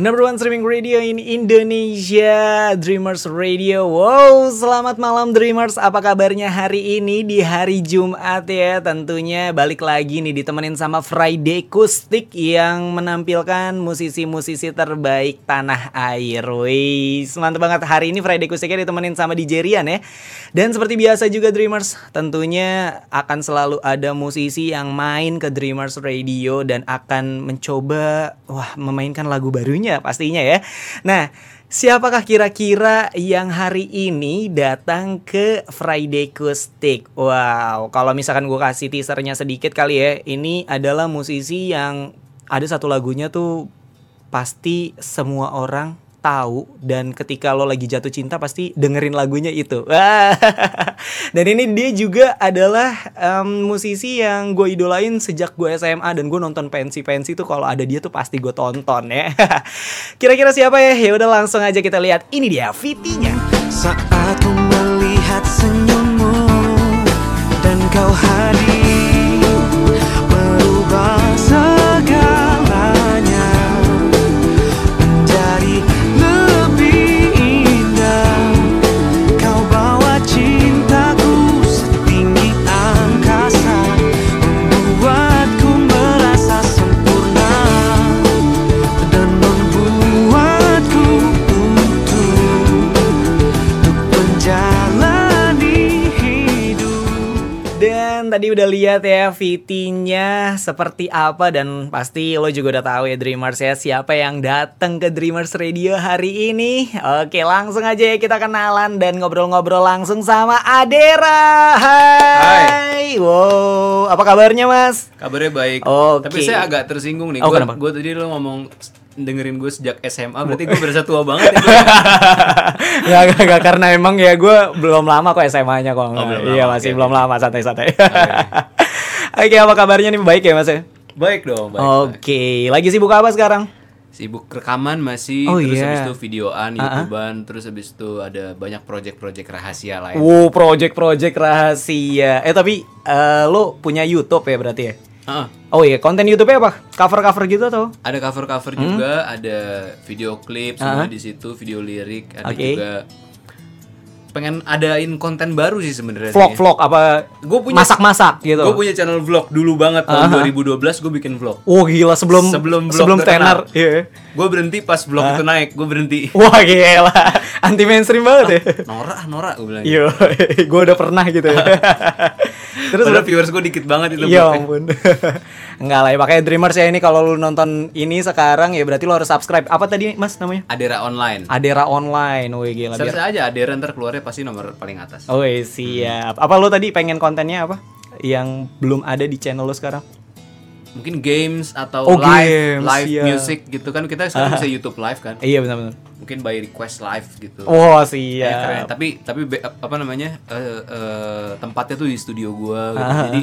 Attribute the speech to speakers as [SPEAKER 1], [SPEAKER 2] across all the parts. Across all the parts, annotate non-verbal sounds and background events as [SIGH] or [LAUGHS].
[SPEAKER 1] Number one streaming radio in Indonesia, Dreamers Radio. Wow, selamat malam Dreamers. Apa kabarnya hari ini di hari Jumat ya? Tentunya balik lagi nih ditemenin sama Friday Kustik yang menampilkan musisi-musisi terbaik tanah air. Wih, mantap banget hari ini Friday Kustiknya ditemenin sama DJ Rian ya. Dan seperti biasa juga Dreamers, tentunya akan selalu ada musisi yang main ke Dreamers Radio dan akan mencoba wah memainkan lagu barunya pastinya ya. Nah, siapakah kira-kira yang hari ini datang ke Friday Kustik? Wow, kalau misalkan gue kasih teasernya sedikit kali ya, ini adalah musisi yang ada satu lagunya tuh pasti semua orang tahu dan ketika lo lagi jatuh cinta pasti dengerin lagunya itu. [LAUGHS] dan ini dia juga adalah um, musisi yang gue idolain sejak gue SMA dan gue nonton pensi-pensi tuh kalau ada dia tuh pasti gue tonton ya. [LAUGHS] Kira-kira siapa ya? Ya udah langsung aja kita lihat. Ini dia Vitinya.
[SPEAKER 2] Saat ku melihat senyummu dan kau hadir
[SPEAKER 1] tadi udah lihat ya VT-nya seperti apa dan pasti lo juga udah tahu ya Dreamers ya siapa yang datang ke Dreamers Radio hari ini. Oke, langsung aja ya kita kenalan dan ngobrol-ngobrol langsung sama Adera. Hai. Wow, apa kabarnya Mas?
[SPEAKER 3] Kabarnya baik.
[SPEAKER 1] Oke.
[SPEAKER 3] Tapi saya agak tersinggung nih.
[SPEAKER 1] Oh,
[SPEAKER 3] Gua,
[SPEAKER 1] kenapa?
[SPEAKER 3] gua tadi lo ngomong dengerin gue sejak SMA, berarti gue berasa tua banget. ya.
[SPEAKER 1] Gak, gak, gak, karena emang ya gue belum lama kok SMA-nya kok.
[SPEAKER 3] Oh,
[SPEAKER 1] iya
[SPEAKER 3] lama,
[SPEAKER 1] masih
[SPEAKER 3] oke,
[SPEAKER 1] belum lama santai-santai. [LAUGHS] Oke, apa kabarnya nih baik ya Mas ya?
[SPEAKER 3] baik dong, baik.
[SPEAKER 1] Oke, lagi sibuk apa sekarang?
[SPEAKER 3] Sibuk rekaman masih,
[SPEAKER 1] Oh,
[SPEAKER 3] terus habis itu videoan,
[SPEAKER 1] Ah, ah.
[SPEAKER 3] youtuban, terus habis itu ada banyak project-project rahasia lain.
[SPEAKER 1] Wow, project-project rahasia. Eh tapi eh, lo punya YouTube ya berarti ya? Oh iya, konten YouTube-nya apa? Cover-cover gitu atau?
[SPEAKER 3] ada cover-cover
[SPEAKER 1] Hmm?
[SPEAKER 3] juga, ada video klip semua di situ, video lirik, ada
[SPEAKER 1] Oke.
[SPEAKER 3] juga pengen adain konten baru sih sebenarnya.
[SPEAKER 1] Vlog-vlog apa?
[SPEAKER 3] Gue punya
[SPEAKER 1] masak-masak gitu.
[SPEAKER 3] Gue punya channel vlog dulu banget tahun 2012 gue bikin vlog.
[SPEAKER 1] Oh gila sebelum
[SPEAKER 3] Sebelum vlog
[SPEAKER 1] sebelum tenar. Iya.
[SPEAKER 3] Gue berhenti pas vlog itu naik, gue berhenti. [LAUGHS]
[SPEAKER 1] Wah gila, anti mainstream banget ya. [LAUGHS]
[SPEAKER 3] Nora, Nora gue bilang.
[SPEAKER 1] Iya, [LAUGHS] gue udah pernah gitu ya.
[SPEAKER 3] Terus Padahal viewers gue dikit banget itu.
[SPEAKER 1] Ya ampun. Enggak lah ya, makanya Dreamers ya ini kalau lu nonton ini sekarang ya berarti lu harus subscribe. Apa tadi Mas namanya?
[SPEAKER 3] Adera online.
[SPEAKER 1] Adera Online. Wih gila
[SPEAKER 3] Search
[SPEAKER 1] biar.
[SPEAKER 3] aja Adera ntar keluarnya pasti nomor paling atas.
[SPEAKER 1] Oh siap. Apa lu tadi pengen kontennya apa? Yang belum ada di channel lu sekarang?
[SPEAKER 3] Mungkin games atau
[SPEAKER 1] Oh,
[SPEAKER 3] live
[SPEAKER 1] games,
[SPEAKER 3] live
[SPEAKER 1] iya.
[SPEAKER 3] music gitu kan kita sekarang bisa [LAUGHS] YouTube live kan.
[SPEAKER 1] Iya benar-benar.
[SPEAKER 3] Mungkin by request live gitu.
[SPEAKER 1] Wah
[SPEAKER 3] Ya, keren.
[SPEAKER 1] siap.
[SPEAKER 3] Tapi tapi be- apa namanya eh, eh, tempatnya tuh di studio gua gitu. Jadi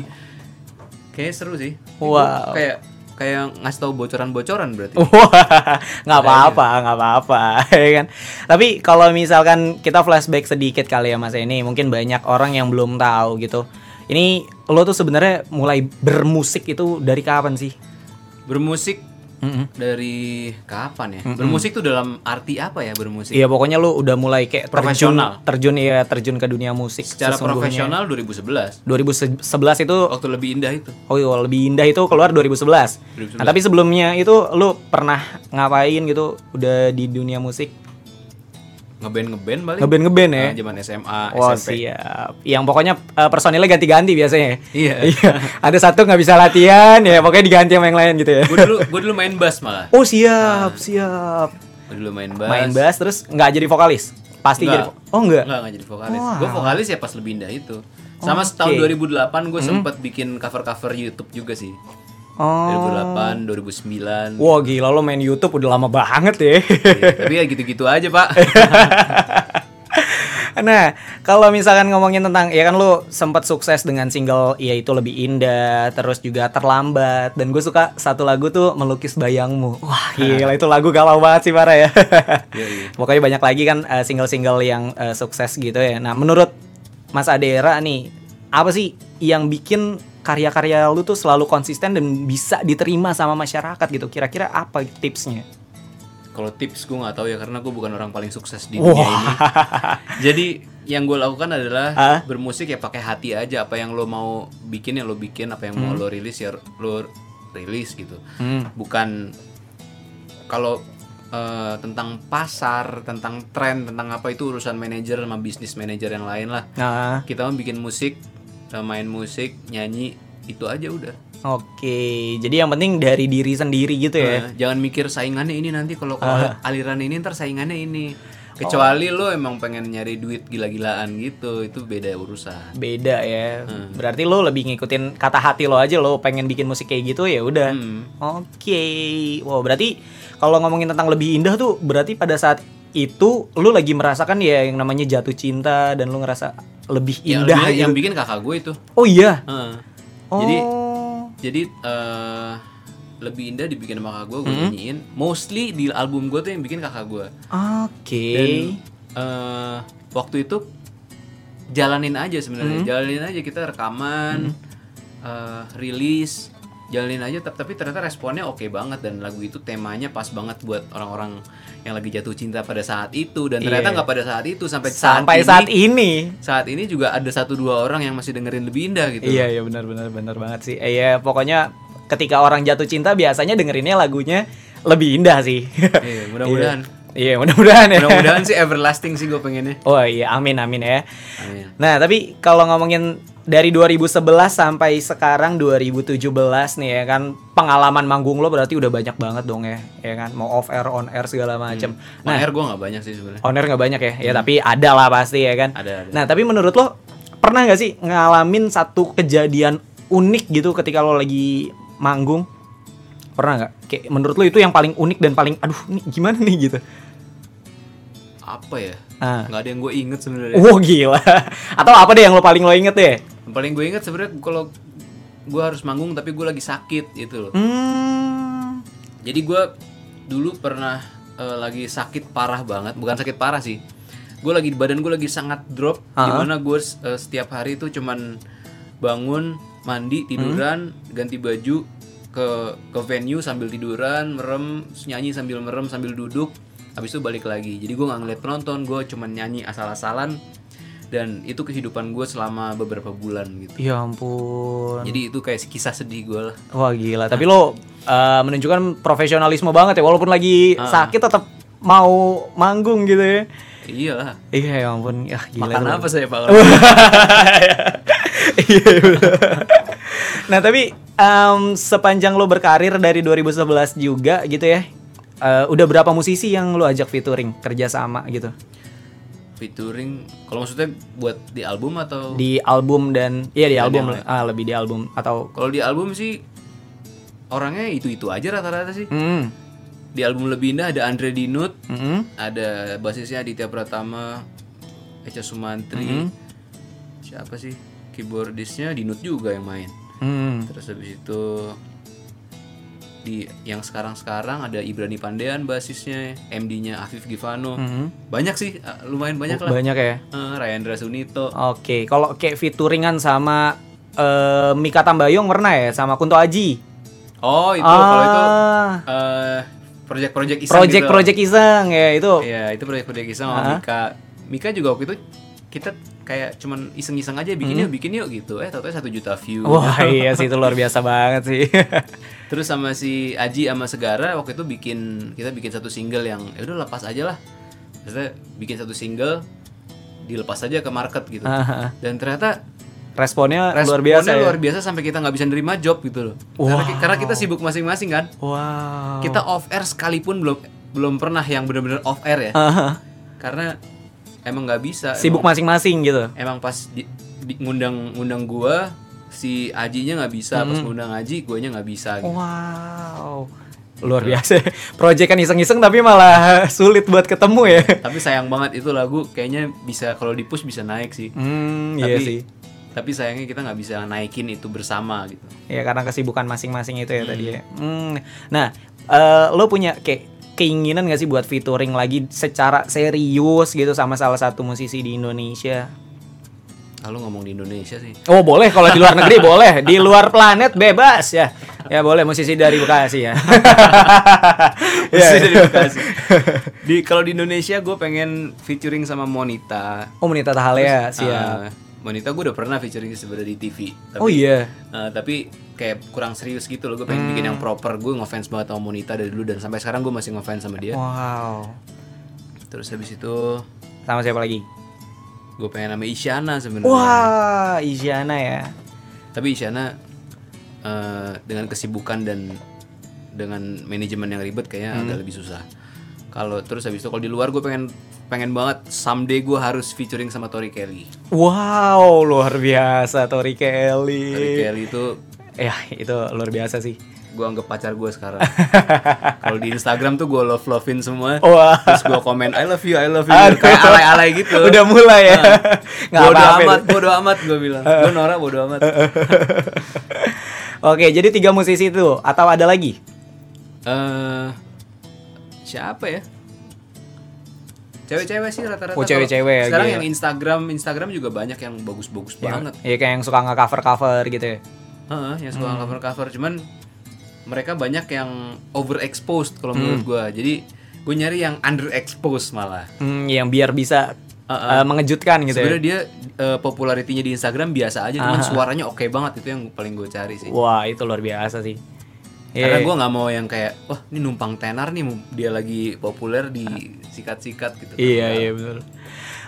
[SPEAKER 3] kayak seru sih.
[SPEAKER 1] Wow.
[SPEAKER 3] Kayak kayak ngasih tahu bocoran-bocoran berarti. [LAUGHS]
[SPEAKER 1] Wah, nggak apa-apa, nggak [LAUGHS] apa-apa, ya kan. Tapi kalau misalkan kita flashback sedikit kali ya Mas ini, mungkin banyak orang yang belum tahu gitu. Ini lo tuh sebenarnya mulai bermusik itu dari kapan sih?
[SPEAKER 3] Bermusik
[SPEAKER 1] Mm-mm.
[SPEAKER 3] dari kapan ya? Bermusik tuh dalam arti apa ya bermusik?
[SPEAKER 1] Iya pokoknya lu udah mulai kayak terjun,
[SPEAKER 3] Profesional.
[SPEAKER 1] terjun ya terjun ke dunia musik.
[SPEAKER 3] Secara profesional 2011.
[SPEAKER 1] 2011 itu
[SPEAKER 3] Waktu lebih indah itu.
[SPEAKER 1] oh iya, lebih indah itu keluar 2011.
[SPEAKER 3] 2011.
[SPEAKER 1] Nah, tapi sebelumnya itu lu pernah ngapain gitu udah di dunia musik?
[SPEAKER 3] Ngeband ngeband balik.
[SPEAKER 1] Ngeband ngeband ya.
[SPEAKER 3] Nah, zaman SMA,
[SPEAKER 1] Wah
[SPEAKER 3] SMP.
[SPEAKER 1] siap. Yang pokoknya eh, personilnya ganti-ganti biasanya.
[SPEAKER 3] Iya. [LAUGHS]
[SPEAKER 1] Iya. Ada satu nggak bisa latihan ya pokoknya diganti sama yang lain gitu ya.
[SPEAKER 3] gue dulu gue dulu main bass malah.
[SPEAKER 1] Oh siap siap.
[SPEAKER 3] Gue dulu main bass.
[SPEAKER 1] Main bass terus nggak jadi vokalis. Pasti jadi.
[SPEAKER 3] Enggak.
[SPEAKER 1] vo- Oh enggak.
[SPEAKER 3] Enggak, enggak jadi vokalis.
[SPEAKER 1] Wah.
[SPEAKER 3] Gue vokalis ya pas lebih indah itu. Sama
[SPEAKER 1] Oke.
[SPEAKER 3] setahun 2008 gue sempet bikin cover-cover YouTube juga sih.
[SPEAKER 1] Oh.
[SPEAKER 3] 2008, 2009.
[SPEAKER 1] Wah gila lo main YouTube udah lama banget ya.
[SPEAKER 3] Iya, tapi ya gitu-gitu aja, Pak. [LAUGHS]
[SPEAKER 1] nah, kalau misalkan ngomongin tentang ya kan lu sempat sukses dengan single ya itu lebih indah, terus juga terlambat dan gue suka satu lagu tuh melukis bayangmu. Wah, gila itu lagu galau banget sih parah ya.
[SPEAKER 3] Iya, iya.
[SPEAKER 1] Pokoknya banyak lagi kan eh, single-single yang eh, sukses gitu ya. Nah, menurut Mas Adera nih, apa sih yang bikin karya-karya lu tuh selalu konsisten dan bisa diterima sama masyarakat gitu? Kira-kira apa tipsnya?
[SPEAKER 3] kalau tips gue nggak tahu ya karena gue bukan orang paling sukses di dunia ini. [LAUGHS] Jadi yang gue lakukan adalah
[SPEAKER 1] Hah?
[SPEAKER 3] bermusik ya pakai hati aja. Apa yang lo mau bikin ya lo bikin. Apa yang mau lo rilis ya lo rilis gitu.
[SPEAKER 1] Hmm.
[SPEAKER 3] Bukan kalau eh, tentang pasar, tentang tren, tentang apa itu urusan manajer sama bisnis manajer yang lain lah.
[SPEAKER 1] Nah,
[SPEAKER 3] Kita mau bikin musik, main musik, nyanyi itu aja udah.
[SPEAKER 1] oke. Jadi yang penting dari diri sendiri gitu ya.
[SPEAKER 3] Nah, jangan mikir saingannya ini nanti kalau kalau aliran ini ntar saingannya ini. Kecuali lo emang pengen nyari duit gila-gilaan gitu, itu beda urusan.
[SPEAKER 1] Beda ya. Berarti lo lebih ngikutin kata hati lo aja lo pengen bikin musik kayak gitu ya udah.
[SPEAKER 3] Hmm.
[SPEAKER 1] Oke. Wow, berarti kalau ngomongin tentang lebih indah tuh berarti pada saat itu lu lagi merasakan ya yang namanya jatuh cinta dan lu ngerasa lebih
[SPEAKER 3] Ya,
[SPEAKER 1] indah
[SPEAKER 3] lebih-
[SPEAKER 1] gitu.
[SPEAKER 3] yang bikin kakak gue itu.
[SPEAKER 1] Oh iya.
[SPEAKER 3] Heeh.
[SPEAKER 1] Oh.
[SPEAKER 3] Jadi jadi eh, lebih indah dibikin sama kakak gue, gue
[SPEAKER 1] Hmm.
[SPEAKER 3] nyanyiin. Mostly di album gue tuh yang bikin kakak gue.
[SPEAKER 1] Oke.
[SPEAKER 3] Dan eh, waktu itu jalanin aja sebenarnya,
[SPEAKER 1] Hmm.
[SPEAKER 3] jalanin aja kita rekaman, eh, rilis, jalanin aja. tap- Tapi ternyata responnya oke banget dan lagu itu temanya pas banget buat orang-orang yang lagi jatuh cinta pada saat itu dan ternyata
[SPEAKER 1] Iya.
[SPEAKER 3] nggak pada saat itu sampai
[SPEAKER 1] Sampai
[SPEAKER 3] saat
[SPEAKER 1] saat
[SPEAKER 3] ini.
[SPEAKER 1] ini.
[SPEAKER 3] Saat ini juga ada satu dua orang yang masih dengerin lebih indah gitu.
[SPEAKER 1] Iya iya benar benar benar banget sih. Eh, Iya pokoknya ketika orang jatuh cinta biasanya dengerinnya lagunya lebih indah sih.
[SPEAKER 3] Iya, mudah-mudahan. [LAUGHS]
[SPEAKER 1] Iya mudah-mudahan ya.
[SPEAKER 3] Mudah-mudahan sih everlasting sih gue pengennya.
[SPEAKER 1] Oh iya amin amin ya.
[SPEAKER 3] Amin.
[SPEAKER 1] Nah tapi kalau ngomongin dari 2011 sampai sekarang 2017 nih ya kan pengalaman manggung lo berarti udah banyak banget dong ya ya kan mau off air on air segala macem.
[SPEAKER 3] Nah, air gue nggak banyak sih sebenarnya.
[SPEAKER 1] On air nggak banyak ya ya tapi ada lah pasti ya kan.
[SPEAKER 3] Ada, ada.
[SPEAKER 1] Nah tapi menurut lo pernah nggak sih ngalamin satu kejadian unik gitu ketika lo lagi manggung? Pernah nggak? Kayak menurut lo itu yang paling unik dan paling aduh nih gimana nih gitu?
[SPEAKER 3] Apa ya?
[SPEAKER 1] Ah.
[SPEAKER 3] Nggak ada yang gue inget sebenarnya.
[SPEAKER 1] Wah gila. [LAUGHS] Atau apa deh yang lo paling lo inget deh?
[SPEAKER 3] Yang paling gue inget sebenarnya kalau gue harus manggung tapi gue lagi sakit gitu loh.
[SPEAKER 1] Hmm.
[SPEAKER 3] Jadi gue dulu pernah eh, lagi sakit parah banget, bukan sakit parah sih. Gue lagi badan gue lagi sangat drop,
[SPEAKER 1] Ah.
[SPEAKER 3] di mana gue eh, setiap hari itu cuman bangun, mandi, tiduran, ganti baju ke ke venue sambil tiduran, merem, nyanyi sambil merem sambil duduk, habis itu balik lagi. Jadi gue nggak ngeliat penonton, gue cuman nyanyi asal-asalan dan itu kehidupan gue selama beberapa bulan gitu.
[SPEAKER 1] Ya ampun.
[SPEAKER 3] Jadi itu kayak kisah sedih gue lah.
[SPEAKER 1] Wah gila. Tapi lo uh, menunjukkan profesionalisme banget ya. Walaupun lagi sakit tetap mau manggung gitu ya.
[SPEAKER 3] Iya lah.
[SPEAKER 1] Iya ya ampun. Ya gila.
[SPEAKER 3] Makan apa saya pak? [LAUGHS]
[SPEAKER 1] Iya, bener. nah tapi em, sepanjang lo berkarir dari 2011 juga gitu ya. Eh, udah berapa musisi yang lo ajak featuring kerjasama gitu
[SPEAKER 3] Featuring, kalau maksudnya buat di album atau?
[SPEAKER 1] di album dan iya di album
[SPEAKER 3] lain.
[SPEAKER 1] ah lebih di album atau
[SPEAKER 3] Kalau di album sih orangnya itu itu aja rata-rata sih.
[SPEAKER 1] hmm
[SPEAKER 3] Di album lebih indah ada Andre Dinut,
[SPEAKER 1] hmm
[SPEAKER 3] ada basisnya Aditya Pratama, Echa Sumantri, siapa sih? Keyboardisnya Dinut juga yang main.
[SPEAKER 1] hmm
[SPEAKER 3] Terus habis itu di yang sekarang-sekarang ada Ibrani Pandean basisnya, MD-nya Afif Givano.
[SPEAKER 1] hmm.
[SPEAKER 3] Banyak sih, eh, lumayan banyak lah.
[SPEAKER 1] banyak ya
[SPEAKER 3] Eh, Rayandra Sunito.
[SPEAKER 1] Oke, kalau kayak featuringan sama eh, Mika Tambayong pernah ya sama Kunto Aji.
[SPEAKER 3] Oh, itu kalau itu
[SPEAKER 1] Ah.
[SPEAKER 3] eh project-project iseng
[SPEAKER 1] Project
[SPEAKER 3] gitu.
[SPEAKER 1] project iseng ya itu.
[SPEAKER 3] Iya, itu project-project iseng sama
[SPEAKER 1] Ah.
[SPEAKER 3] Mika. Mika juga waktu itu kita kayak cuman iseng-iseng aja bikin
[SPEAKER 1] Hmm.
[SPEAKER 3] yuk, bikin yuk gitu. Eh, tau-tau satu juta view.
[SPEAKER 1] Wah [LAUGHS] iya sih itu luar biasa banget sih. [LAUGHS]
[SPEAKER 3] Terus sama si Aji sama Segara waktu itu bikin kita bikin satu single yang ya udah lepas aja lah. Maksudnya bikin satu single dilepas aja ke market gitu.
[SPEAKER 1] Ah,
[SPEAKER 3] Dan ternyata
[SPEAKER 1] Responnya luar
[SPEAKER 3] responnya
[SPEAKER 1] biasa ya.
[SPEAKER 3] luar biasa sampai kita nggak bisa nerima job gitu loh. Karena, ki- karena kita sibuk masing-masing kan.
[SPEAKER 1] Wow.
[SPEAKER 3] Kita off air sekalipun belum belum pernah yang benar-benar off air ya.
[SPEAKER 1] Ah,
[SPEAKER 3] Karena emang nggak bisa.
[SPEAKER 1] sibuk masing-masing gitu.
[SPEAKER 3] emang pas di, di- ngundang ngundang gua si Ajinya nggak bisa
[SPEAKER 1] Hmm.
[SPEAKER 3] pas ngundang Aji guanya nggak bisa gitu.
[SPEAKER 1] Wow. Luar biasa. Project kan iseng-iseng tapi malah sulit buat ketemu ya.
[SPEAKER 3] tapi sayang banget itu lagu kayaknya bisa kalau di push bisa naik sih
[SPEAKER 1] Hmm,
[SPEAKER 3] tapi
[SPEAKER 1] iya sih.
[SPEAKER 3] tapi sayangnya kita nggak bisa naikin itu bersama gitu
[SPEAKER 1] Ya karena kesibukan masing-masing itu ya tadi ya. Hmm. Nah, eh, lo punya kayak keinginan gak sih buat featuring lagi secara serius gitu sama salah satu musisi di Indonesia?
[SPEAKER 3] Kalau ngomong di Indonesia sih.
[SPEAKER 1] Oh boleh kalau di luar negeri boleh, di luar planet bebas ya. Ya boleh musisi dari Bekasi ya. [LAUGHS]
[SPEAKER 3] Mesti dari Bekasi. Di kalau di Indonesia gue pengen featuring sama Monita.
[SPEAKER 1] Oh Monita Tahalea siap.
[SPEAKER 3] Eh, Monita gue udah pernah featuring sebenarnya di TV. Tapi,
[SPEAKER 1] Oh iya.
[SPEAKER 3] eh, tapi kayak kurang serius gitu loh. Gue pengen bikin yang proper. Gue ngefans banget sama Monita dari dulu dan sampai sekarang gue masih ngefans sama dia.
[SPEAKER 1] Wow.
[SPEAKER 3] Terus habis itu
[SPEAKER 1] Sama siapa lagi?
[SPEAKER 3] gue pengen sama Isyana sebenarnya.
[SPEAKER 1] Wah, Isyana ya.
[SPEAKER 3] Tapi Isyana eh, dengan kesibukan dan dengan manajemen yang ribet kayaknya
[SPEAKER 1] Hmm.
[SPEAKER 3] agak lebih susah. Kalau terus habis itu kalau di luar gue pengen pengen banget someday gue harus featuring sama Tori Kelly.
[SPEAKER 1] Wow, luar biasa Tori Kelly.
[SPEAKER 3] Tori Kelly itu
[SPEAKER 1] Ya, itu luar biasa sih.
[SPEAKER 3] gue anggap pacar gue sekarang. kalau di Instagram tuh gue love lovein semua.
[SPEAKER 1] Wah.
[SPEAKER 3] Terus gue komen I love you, I love you. Kayak alay-alay gitu.
[SPEAKER 1] Udah mulai ya. [LAUGHS] Nggak
[SPEAKER 3] bodo
[SPEAKER 1] apa-apa
[SPEAKER 3] amat,
[SPEAKER 1] itu.
[SPEAKER 3] bodo amat gue bilang. [LAUGHS] Gue Nora bodo amat. [LAUGHS]
[SPEAKER 1] Oke, jadi tiga musisi itu atau ada lagi?
[SPEAKER 3] Eh siapa ya? Cewek-cewek sih rata-rata.
[SPEAKER 1] Oh, cewek-cewek ya,
[SPEAKER 3] Sekarang
[SPEAKER 1] gitu
[SPEAKER 3] yang Instagram, Instagram juga banyak yang bagus-bagus banget.
[SPEAKER 1] Iya kayak yang suka nge-cover cover gitu ya.
[SPEAKER 3] Heeh, yang suka
[SPEAKER 1] Hmm.
[SPEAKER 3] cover-cover. Cuman mereka banyak yang overexposed kalau
[SPEAKER 1] Hmm.
[SPEAKER 3] menurut gua. Jadi gue nyari yang underexposed malah.
[SPEAKER 1] Hmm, yang biar bisa
[SPEAKER 3] Uh-uh.
[SPEAKER 1] eh, mengejutkan gitu ya.
[SPEAKER 3] Sebenarnya dia eh, popularitinya di Instagram biasa aja, cuman suaranya oke banget itu yang paling gue cari sih.
[SPEAKER 1] Wah, itu luar biasa sih.
[SPEAKER 3] Karena
[SPEAKER 1] Iya.
[SPEAKER 3] gue nggak mau yang kayak, wah ini numpang tenar nih, dia lagi populer di sikat-sikat gitu.
[SPEAKER 1] Iya, iya betul.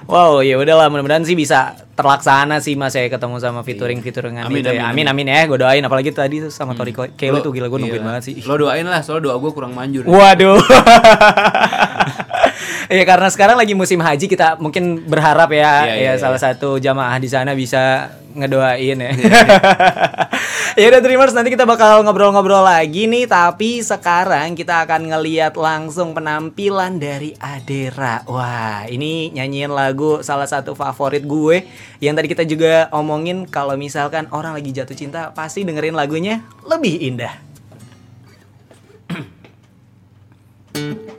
[SPEAKER 1] Wow, ya udahlah mudah-mudahan sih bisa terlaksana sih Mas ya ketemu sama featuring featuringan
[SPEAKER 3] Amin,
[SPEAKER 1] itu ya.
[SPEAKER 3] amin,
[SPEAKER 1] Amin amin ya, gue doain apalagi tadi tuh sama Tori Kelly
[SPEAKER 3] Lo-
[SPEAKER 1] tuh gila gue nungguin
[SPEAKER 3] iya.
[SPEAKER 1] banget sih.
[SPEAKER 3] Lo doain lah, soalnya doa gue kurang manjur.
[SPEAKER 1] Waduh. [LAUGHS] [LAUGHS] Iya karena sekarang lagi musim haji kita mungkin berharap ya
[SPEAKER 3] Iya,
[SPEAKER 1] ya
[SPEAKER 3] iya,
[SPEAKER 1] salah satu jamaah di sana bisa ngedoain ya.
[SPEAKER 3] Iya, [LAUGHS]
[SPEAKER 1] ya udah Dreamers nanti kita bakal ngobrol-ngobrol lagi nih tapi sekarang kita akan ngeliat langsung penampilan dari Adera. Wah, ini nyanyiin lagu salah satu favorit gue yang tadi kita juga omongin kalau misalkan orang lagi jatuh cinta pasti dengerin lagunya lebih indah.
[SPEAKER 2] Saat [CLEARS THROAT]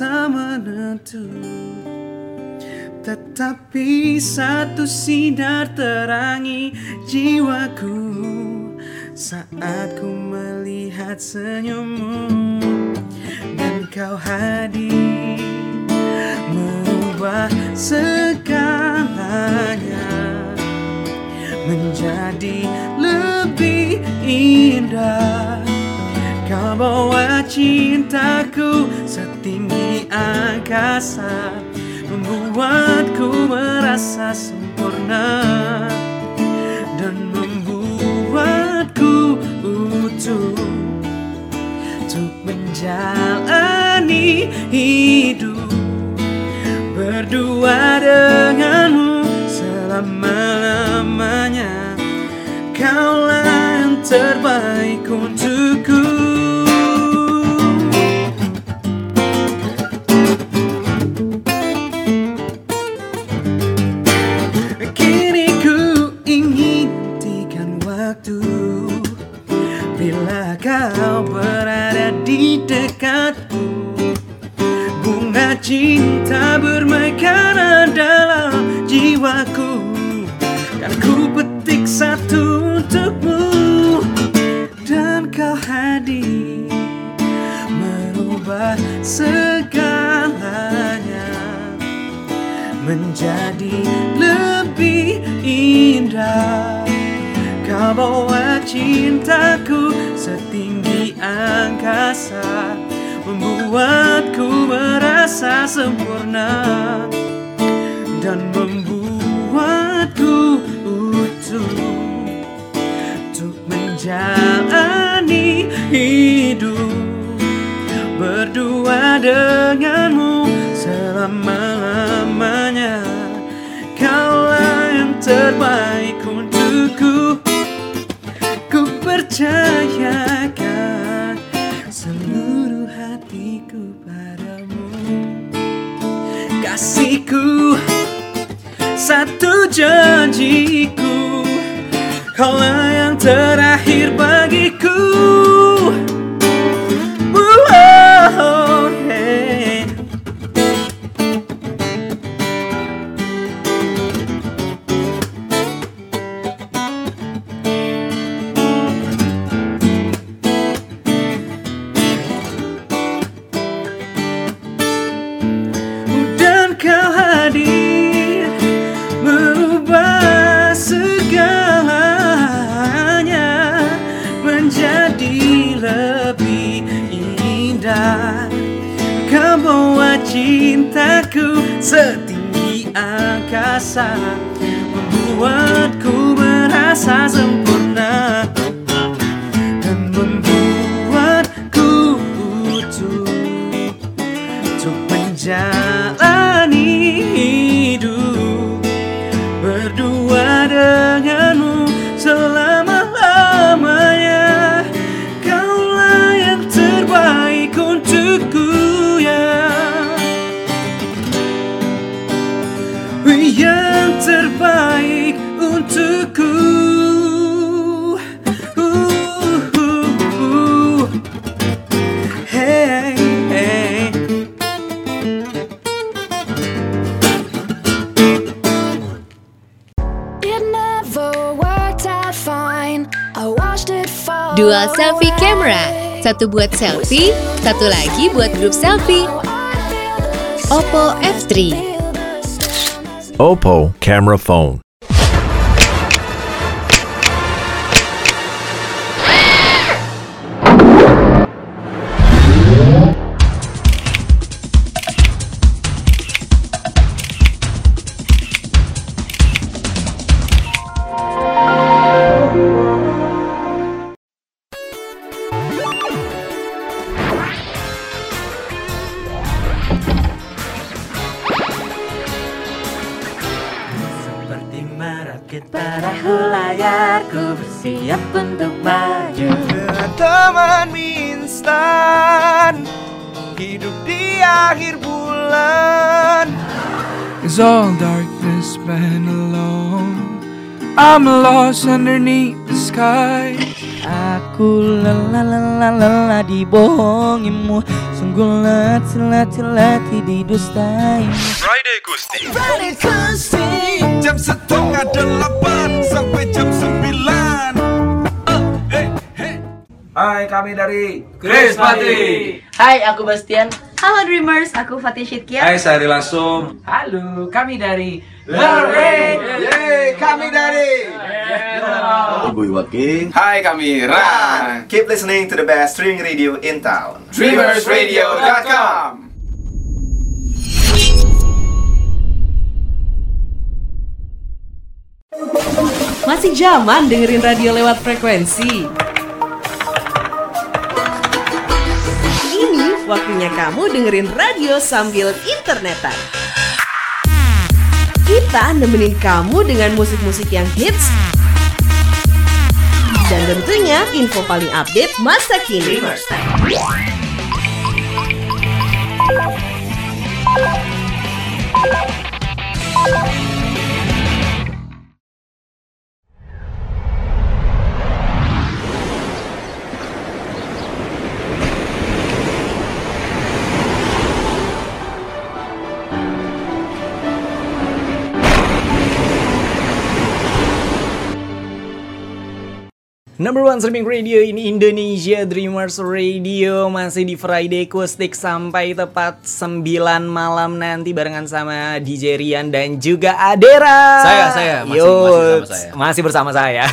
[SPEAKER 2] tak menentu Tetapi satu sinar terangi jiwaku Saat ku melihat senyummu. Dan kau hadir Mengubah segalanya Menjadi lebih indah Kau bawa cintaku setinggi angkasa Membuatku merasa sempurna Dan membuatku utuh Untuk menjalani hidup. Berdua denganmu selama-lamanya Kaulah yang terbaik untukku jiwaku Dan ku petik satu untukmu. Dan kau hadir Merubah segalanya Menjadi lebih indah. Kau bawa cintaku setinggi angkasa Membuatku merasa sempurna Dan ku utuh Untuk menjalani hidup. Berdua denganmu selama-lamanya Kaulah yang terbaik untukku. Ku percayakan seluruh hatiku padamu. Kasihku satu janjiku. Kaulah yang terakhir
[SPEAKER 4] satu lagi buat grup selfie. Oppo F3.
[SPEAKER 5] Oppo camera phone.
[SPEAKER 2] Perahu layarku bersiap untuk maju. Dengan teman mie instan Hidup di akhir bulan. It's all darkness been alone. I'm lost underneath the sky Aku lelah lelah lelah dibohongimu Sungguh letih letih letih didustaimu
[SPEAKER 5] Friday Gusti.
[SPEAKER 2] Friday Gusti
[SPEAKER 5] Jam setengah delapan sampai jam sembilan.
[SPEAKER 6] Hai kami dari
[SPEAKER 3] Chris Patri
[SPEAKER 7] Hai, aku Bastian.
[SPEAKER 8] Halo Dreamers, aku Fatih Syidkia.
[SPEAKER 6] Hai saya Langsung
[SPEAKER 7] Halo, kami dari
[SPEAKER 6] Yeay kami dari
[SPEAKER 9] Ibu Iwaki
[SPEAKER 5] Hai kami Ran.
[SPEAKER 9] Keep listening to the best streaming radio in town
[SPEAKER 5] Dreamersradio.com.
[SPEAKER 10] Masih zaman dengerin radio lewat frekuensi. Waktunya kamu dengerin radio sambil internetan. Kita nemenin kamu dengan musik-musik yang hits dan tentunya info paling update masa kini.
[SPEAKER 1] Number one streaming radio ini Indonesia Dreamers Radio. Masih di Friday Acoustic sampai tepat 9 malam nanti Barengan sama DJ Rian dan juga Adera.
[SPEAKER 3] Saya, saya. Masih-
[SPEAKER 1] Yut,
[SPEAKER 3] masih bersama saya.
[SPEAKER 1] Masih bersama saya.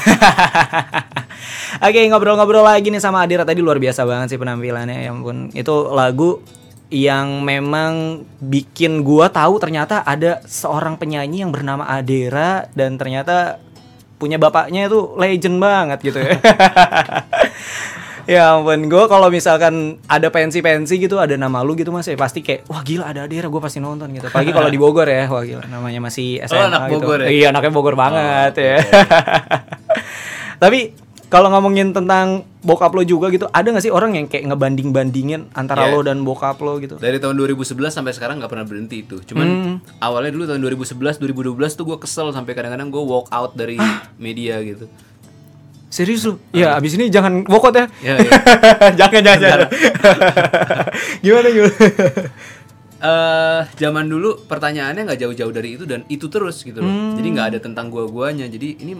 [SPEAKER 1] [LAUGHS] Oke ngobrol-ngobrol lagi nih sama Adera. Tadi luar biasa banget sih penampilannya. Ya ampun. Itu lagu yang memang bikin gua tahu ternyata ada seorang penyanyi yang bernama Adera dan ternyata punya bapaknya itu legend banget gitu ya. [LAUGHS] ya ampun, gue kalau misalkan ada pensi-pensi gitu, ada nama lu gitu mas, ya pasti kayak, wah gila ada Adira, gue pasti nonton gitu. Apalagi kalau di Bogor ya, wah gila, namanya masih SMA
[SPEAKER 3] anak
[SPEAKER 1] gitu.
[SPEAKER 3] Bogor ya?
[SPEAKER 1] Iya, anaknya Bogor banget
[SPEAKER 3] Oh,
[SPEAKER 1] ya. [LAUGHS] Tapi kalau ngomongin tentang bokap lo juga gitu, ada gak sih orang yang kayak ngebanding-bandingin antara
[SPEAKER 3] Iya.
[SPEAKER 1] lo dan bokap lo gitu?
[SPEAKER 3] Dari tahun 2011 sampai sekarang nggak pernah berhenti itu. Cuman
[SPEAKER 1] Hmm.
[SPEAKER 3] awalnya dulu tahun 2011, 2012 tuh gue kesel sampai kadang-kadang gue walk out dari media gitu.
[SPEAKER 1] Serius lu? Ya, abis ini jangan bokot ya.
[SPEAKER 3] Ya, [LAUGHS] ya.
[SPEAKER 1] jangan, jangan, jangan. [LAUGHS] gimana gimana?
[SPEAKER 3] eh zaman dulu pertanyaannya nggak jauh-jauh dari itu dan itu terus gitu loh.
[SPEAKER 1] Hmm.
[SPEAKER 3] Jadi nggak ada tentang gua-guanya. Jadi ini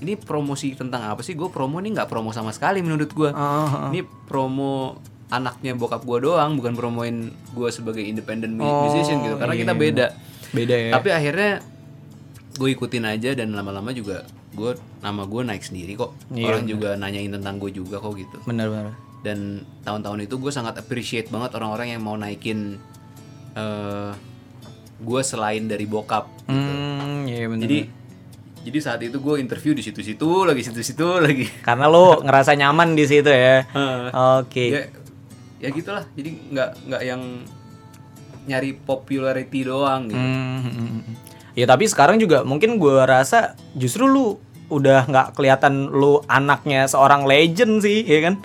[SPEAKER 3] ini promosi tentang apa sih? Gue promo ini nggak promo sama sekali menurut gua.
[SPEAKER 1] Ah,
[SPEAKER 3] Ini promo anaknya bokap gua doang, bukan promoin gua sebagai independent
[SPEAKER 1] Oh,
[SPEAKER 3] musician gitu. Karena
[SPEAKER 1] iya,
[SPEAKER 3] kita beda.
[SPEAKER 1] Beda ya.
[SPEAKER 3] Tapi akhirnya gue ikutin aja dan lama-lama juga gue nama gue naik sendiri kok.
[SPEAKER 1] Iya,
[SPEAKER 3] Orang juga nanyain tentang gue juga kok gitu
[SPEAKER 1] Bener-bener.
[SPEAKER 3] dan tahun-tahun itu gue sangat appreciate banget orang-orang yang mau naikin eh gue selain dari bokap
[SPEAKER 1] Hmm, iya bener.
[SPEAKER 3] jadi jadi saat itu gue interview di situ-situ lagi situ-situ lagi
[SPEAKER 1] karena lo ngerasa nyaman di situ ya. Oke.
[SPEAKER 3] ya ya gitulah jadi nggak nggak yang nyari popularity doang gitu
[SPEAKER 1] Hmm, hmm, hmm. Ya tapi sekarang juga mungkin gua rasa justru lu udah nggak kelihatan lu anaknya seorang legend sih, ya kan?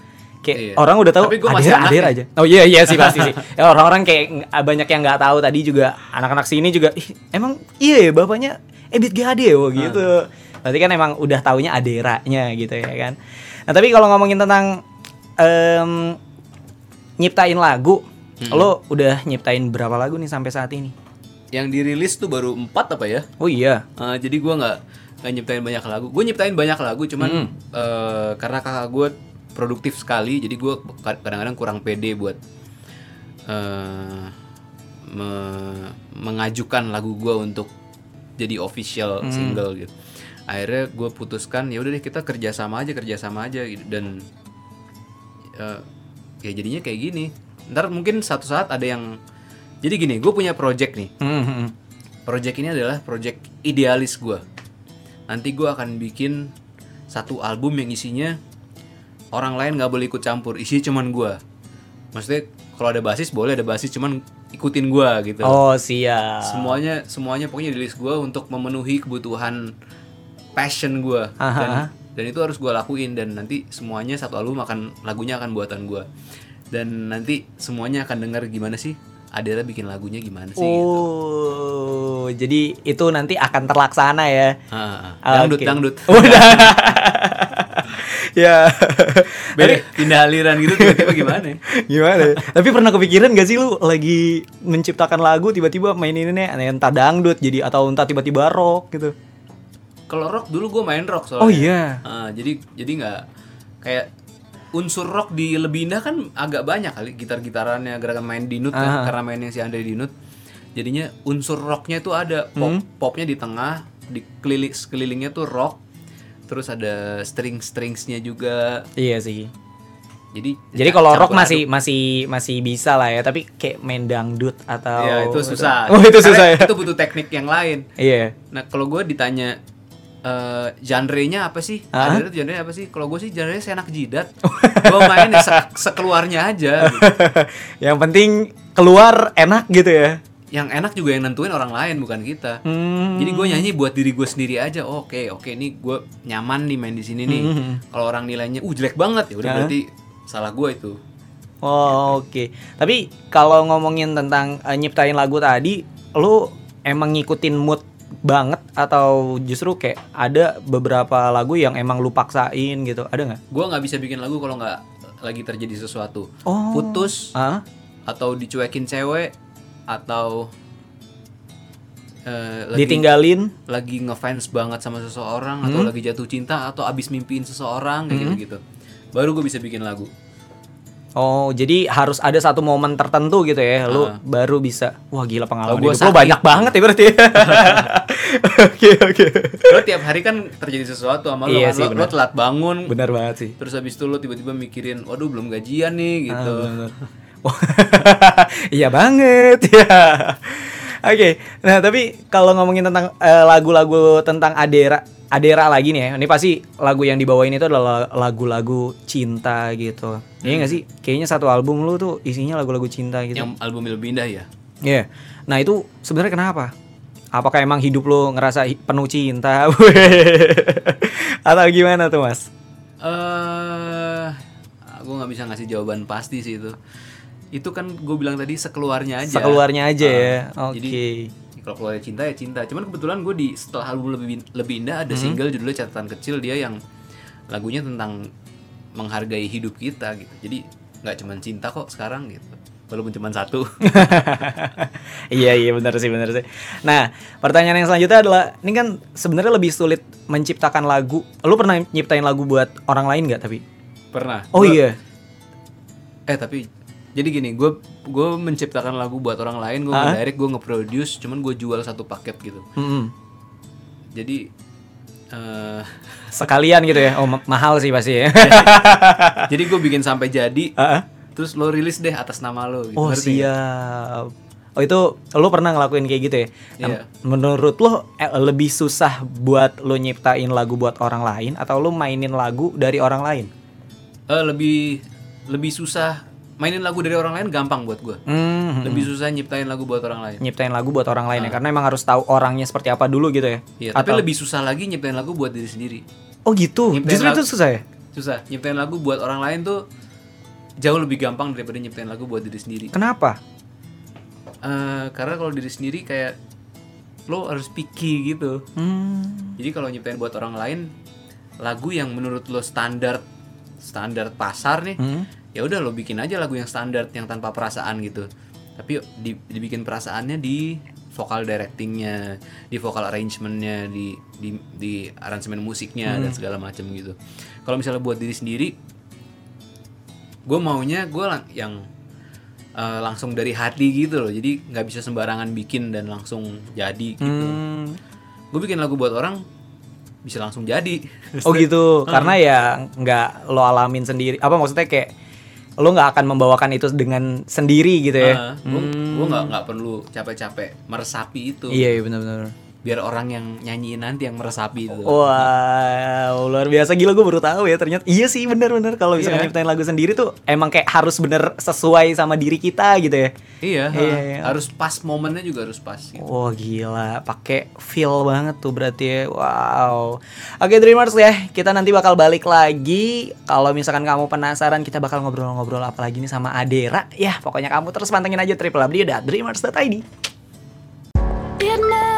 [SPEAKER 1] Kayak
[SPEAKER 3] Iya.
[SPEAKER 1] orang udah tahu
[SPEAKER 3] gua masih
[SPEAKER 1] Adira, Adira
[SPEAKER 3] ya.
[SPEAKER 1] aja. Oh iya iya sih [LAUGHS] pasti sih. Ya, orang-orang kayak banyak yang nggak tahu tadi juga anak-anak sini juga "Ih, emang iya ya bapaknya Ebit Gade wah gitu. Berarti kan emang udah taunya Aderanya gitu ya kan. Nah, tapi kalau ngomongin tentang em, nyiptain lagu, lo udah nyiptain berapa lagu nih sampai saat ini?
[SPEAKER 3] yang dirilis tuh baru empat apa ya
[SPEAKER 1] Oh iya.
[SPEAKER 3] Eh, jadi gue nggak nyiptain banyak lagu. Gue nyiptain banyak lagu, cuman
[SPEAKER 1] Hmm.
[SPEAKER 3] eh, karena kakak gue produktif sekali, jadi gue kadang-kadang kurang pede buat eh, me- mengajukan lagu gue untuk jadi official
[SPEAKER 1] Hmm.
[SPEAKER 3] single gitu. Akhirnya gue putuskan ya udah deh kita kerjasama aja kerjasama aja gitu dan eh, ya jadinya kayak gini. Ntar mungkin satu saat ada yang jadi gini, gue punya project nih.
[SPEAKER 1] Hmm,
[SPEAKER 3] Project ini adalah project idealis gue. Nanti gue akan bikin satu album yang isinya orang lain nggak boleh ikut campur, isinya cuman gue. Maksudnya kalau ada basis boleh ada basis, cuman ikutin gue gitu.
[SPEAKER 1] Oh siap.
[SPEAKER 3] Semuanya semuanya pokoknya di list gue untuk memenuhi kebutuhan passion gue dan dan itu harus gue lakuin dan nanti semuanya satu album akan lagunya akan buatan gue dan nanti semuanya akan dengar gimana sih Adela bikin lagunya gimana sih gitu.
[SPEAKER 1] Oh, jadi itu nanti akan terlaksana ya.
[SPEAKER 3] Ah, dangdut
[SPEAKER 1] oke.
[SPEAKER 3] dangdut
[SPEAKER 1] Udah. [LAUGHS] [LAUGHS] ya.
[SPEAKER 3] Beda, pindah aliran gitu tiba-tiba gimana ya? [LAUGHS]
[SPEAKER 1] Gimana? ya? Tapi pernah kepikiran gak sih lu lagi menciptakan lagu tiba-tiba mainin ini entah dangdut jadi atau entah tiba-tiba rock gitu.
[SPEAKER 3] Kalau rock dulu gue main rock soalnya.
[SPEAKER 1] Oh, iya.
[SPEAKER 3] Ah, jadi jadi nggak kayak unsur rock di Lebinda kan agak banyak kali gitar-gitarannya gerakan main dinut kan
[SPEAKER 1] Ah.
[SPEAKER 3] karena mainnya si Andre Dinut. Jadinya unsur rocknya itu ada pop
[SPEAKER 1] Hmm.
[SPEAKER 3] popnya di tengah, di keliling sekelilingnya tuh rock. Terus ada string-stringsnya juga.
[SPEAKER 1] Iya sih.
[SPEAKER 3] Jadi
[SPEAKER 1] Jadi kalau rock masih
[SPEAKER 3] aduk.
[SPEAKER 1] masih masih bisa lah ya, tapi kayak main dangdut atau
[SPEAKER 3] Ya itu susah.
[SPEAKER 1] Oh, itu
[SPEAKER 3] Karena
[SPEAKER 1] susah ya.
[SPEAKER 3] Itu butuh teknik yang lain.
[SPEAKER 1] Iya.
[SPEAKER 3] Nah kalau gue ditanya eh genre-nya apa sih?
[SPEAKER 1] Hah?
[SPEAKER 3] Ada genre apa sih? Kalau gue sih genre senak jidat. gue main ya se- sekeluarnya aja. gitu. [LAUGHS]
[SPEAKER 1] Yang penting keluar enak gitu ya.
[SPEAKER 3] Yang enak juga yang nentuin orang lain bukan kita.
[SPEAKER 1] Hmm.
[SPEAKER 3] Jadi gue nyanyi buat diri gue sendiri aja. Oh, Oke oke ini gue nyaman nih main di sini nih.
[SPEAKER 1] Mhm.
[SPEAKER 3] Kalau orang nilainya, uh jelek banget ya udah
[SPEAKER 1] Hah?
[SPEAKER 3] berarti salah gue itu.
[SPEAKER 1] Oh, oke. Tapi kalau ngomongin tentang eh, nyiptain lagu tadi, lu emang ngikutin mood banget atau justru kayak ada beberapa lagu yang emang lu paksain gitu? Ada nggak?
[SPEAKER 3] Gue nggak bisa bikin lagu kalau nggak lagi terjadi sesuatu.
[SPEAKER 1] Oh.
[SPEAKER 3] Putus
[SPEAKER 1] Ah?
[SPEAKER 3] atau dicuekin cewek atau eh, lagi-
[SPEAKER 1] Ditinggalin?
[SPEAKER 3] lagi ngefans banget sama seseorang atau
[SPEAKER 1] Hmm.
[SPEAKER 3] lagi jatuh cinta atau abis mimpiin seseorang kayak
[SPEAKER 1] Hmm.
[SPEAKER 3] gitu-gitu. Baru gue bisa bikin lagu.
[SPEAKER 1] Oh, jadi harus ada satu momen tertentu gitu ya, lu
[SPEAKER 3] Ah.
[SPEAKER 1] baru bisa. Wah, gila pengalaman
[SPEAKER 3] gua
[SPEAKER 1] hidup lu banyak banget ya berarti. [LAUGHS] Oke, oke.
[SPEAKER 3] Lo tiap hari kan terjadi sesuatu sama lo
[SPEAKER 1] Iya
[SPEAKER 3] kan.
[SPEAKER 1] sih,
[SPEAKER 3] Lo- lo, telat bangun.
[SPEAKER 1] Benar banget sih.
[SPEAKER 3] Terus habis itu lo tiba-tiba mikirin, waduh belum gajian nih gitu.
[SPEAKER 1] Ah, [LAUGHS] iya banget [LAUGHS] ya. Oke, nah tapi kalau ngomongin tentang eh, lagu-lagu tentang Adera, Adera lagi nih ya. Ini pasti lagu yang dibawain itu adalah lagu-lagu cinta gitu. Iya gak sih? Kayaknya satu album lu tuh isinya lagu-lagu cinta gitu.
[SPEAKER 3] Yang album lebih indah ya.
[SPEAKER 1] Iya. Nah itu sebenarnya kenapa? Apakah emang hidup lo ngerasa penuh cinta? [LAUGHS] Atau gimana tuh mas?
[SPEAKER 3] Eh, aku nggak bisa ngasih jawaban pasti sih itu. Itu kan gue bilang tadi sekeluarnya aja.
[SPEAKER 1] Sekeluarnya aja
[SPEAKER 3] Ah,
[SPEAKER 1] ya. Oke.
[SPEAKER 3] Jadi kalau keluarnya cinta ya cinta. Cuman kebetulan gue di setelah album lebih lebih indah ada
[SPEAKER 1] Hmm.
[SPEAKER 3] single judulnya catatan kecil dia yang lagunya tentang menghargai hidup kita gitu. Jadi nggak cuman cinta kok sekarang gitu. Walaupun cuma satu. [LAUGHS]
[SPEAKER 1] iya iya benar sih benar sih. Nah pertanyaan yang selanjutnya adalah ini kan sebenarnya lebih sulit menciptakan lagu. Lu pernah nyiptain lagu buat orang lain nggak tapi?
[SPEAKER 3] Pernah.
[SPEAKER 1] Oh
[SPEAKER 3] Gua-
[SPEAKER 1] iya.
[SPEAKER 3] Eh tapi jadi gini, gue gue menciptakan lagu buat orang lain, gue
[SPEAKER 1] Ah?
[SPEAKER 3] direct, gue nge-produce, cuman gue jual satu paket gitu.
[SPEAKER 1] Mm-mm.
[SPEAKER 3] Jadi eh [LAUGHS]
[SPEAKER 1] Sekalian gitu ya. Oh ma- mahal sih pasti ya. [LAUGHS]
[SPEAKER 3] jadi gue bikin sampai jadi,
[SPEAKER 1] Ah, ah.
[SPEAKER 3] terus lo rilis deh atas nama lo. Gitu,
[SPEAKER 1] Oh
[SPEAKER 3] ngerti
[SPEAKER 1] siap. Oh itu lo pernah ngelakuin kayak gitu ya? Nah,
[SPEAKER 3] Iya.
[SPEAKER 1] Menurut lo eh, lebih susah buat lo nyiptain lagu buat orang lain atau lo mainin lagu dari orang lain?
[SPEAKER 3] Eh, lebih lebih susah mainin lagu dari orang lain gampang buat gue.
[SPEAKER 1] Hmm,
[SPEAKER 3] Lebih susah nyiptain lagu buat orang lain.
[SPEAKER 1] nyiptain lagu buat orang lain ya karena emang harus tahu orangnya seperti apa dulu gitu ya.
[SPEAKER 3] Iya, tapi
[SPEAKER 1] Atau-
[SPEAKER 3] lebih susah lagi nyiptain lagu buat diri sendiri.
[SPEAKER 1] Oh gitu.
[SPEAKER 3] Nyiptain
[SPEAKER 1] Justru
[SPEAKER 3] lagu-
[SPEAKER 1] itu susah ya?
[SPEAKER 3] Susah. Nyiptain lagu buat orang lain tuh jauh lebih gampang daripada nyiptain lagu buat diri sendiri.
[SPEAKER 1] Kenapa?
[SPEAKER 3] Eh, karena kalau diri sendiri kayak lo harus picky gitu.
[SPEAKER 1] Hmm.
[SPEAKER 3] Jadi kalau nyiptain buat orang lain lagu yang menurut lo standar standar pasar nih,
[SPEAKER 1] Hmm.
[SPEAKER 3] Ya udah lo bikin aja lagu yang standar yang tanpa perasaan gitu. Tapi di- dibikin perasaannya di vokal directingnya, di vokal arrangementnya, di di di aransemen musiknya dan segala macam gitu. Kalau misalnya buat diri sendiri, gue maunya gue yang eh, langsung dari hati gitu loh. Jadi nggak bisa sembarangan bikin dan langsung jadi gitu.
[SPEAKER 1] Hmm.
[SPEAKER 3] Gue bikin lagu buat orang bisa langsung jadi.
[SPEAKER 1] Oh gitu. [LAUGHS] Karena ya nggak lo alamin sendiri. Apa maksudnya kayak lo nggak akan membawakan itu dengan sendiri gitu ya?
[SPEAKER 3] gue gue nggak nggak perlu capek-capek meresapi itu.
[SPEAKER 1] Iya, iya benar-benar.
[SPEAKER 3] Biar orang yang nyanyiin nanti yang meresapi itu.
[SPEAKER 1] Wow, luar biasa gila gue baru tahu ya ternyata. Iya sih bener-bener kalau bisa
[SPEAKER 3] Iya.
[SPEAKER 1] nyiptain lagu sendiri tuh emang kayak harus bener sesuai sama diri kita gitu ya.
[SPEAKER 3] Iya,
[SPEAKER 1] Iya,
[SPEAKER 3] ha.
[SPEAKER 1] iya.
[SPEAKER 3] harus pas momennya juga harus pas. Gitu.
[SPEAKER 1] Wah gila, pakai feel banget tuh berarti ya. Wow. Oke Dreamers ya, kita nanti bakal balik lagi. Kalau misalkan kamu penasaran, kita bakal ngobrol-ngobrol apa lagi nih sama Adera. Ya, pokoknya kamu terus pantengin aja www.dreamers.id.
[SPEAKER 11] It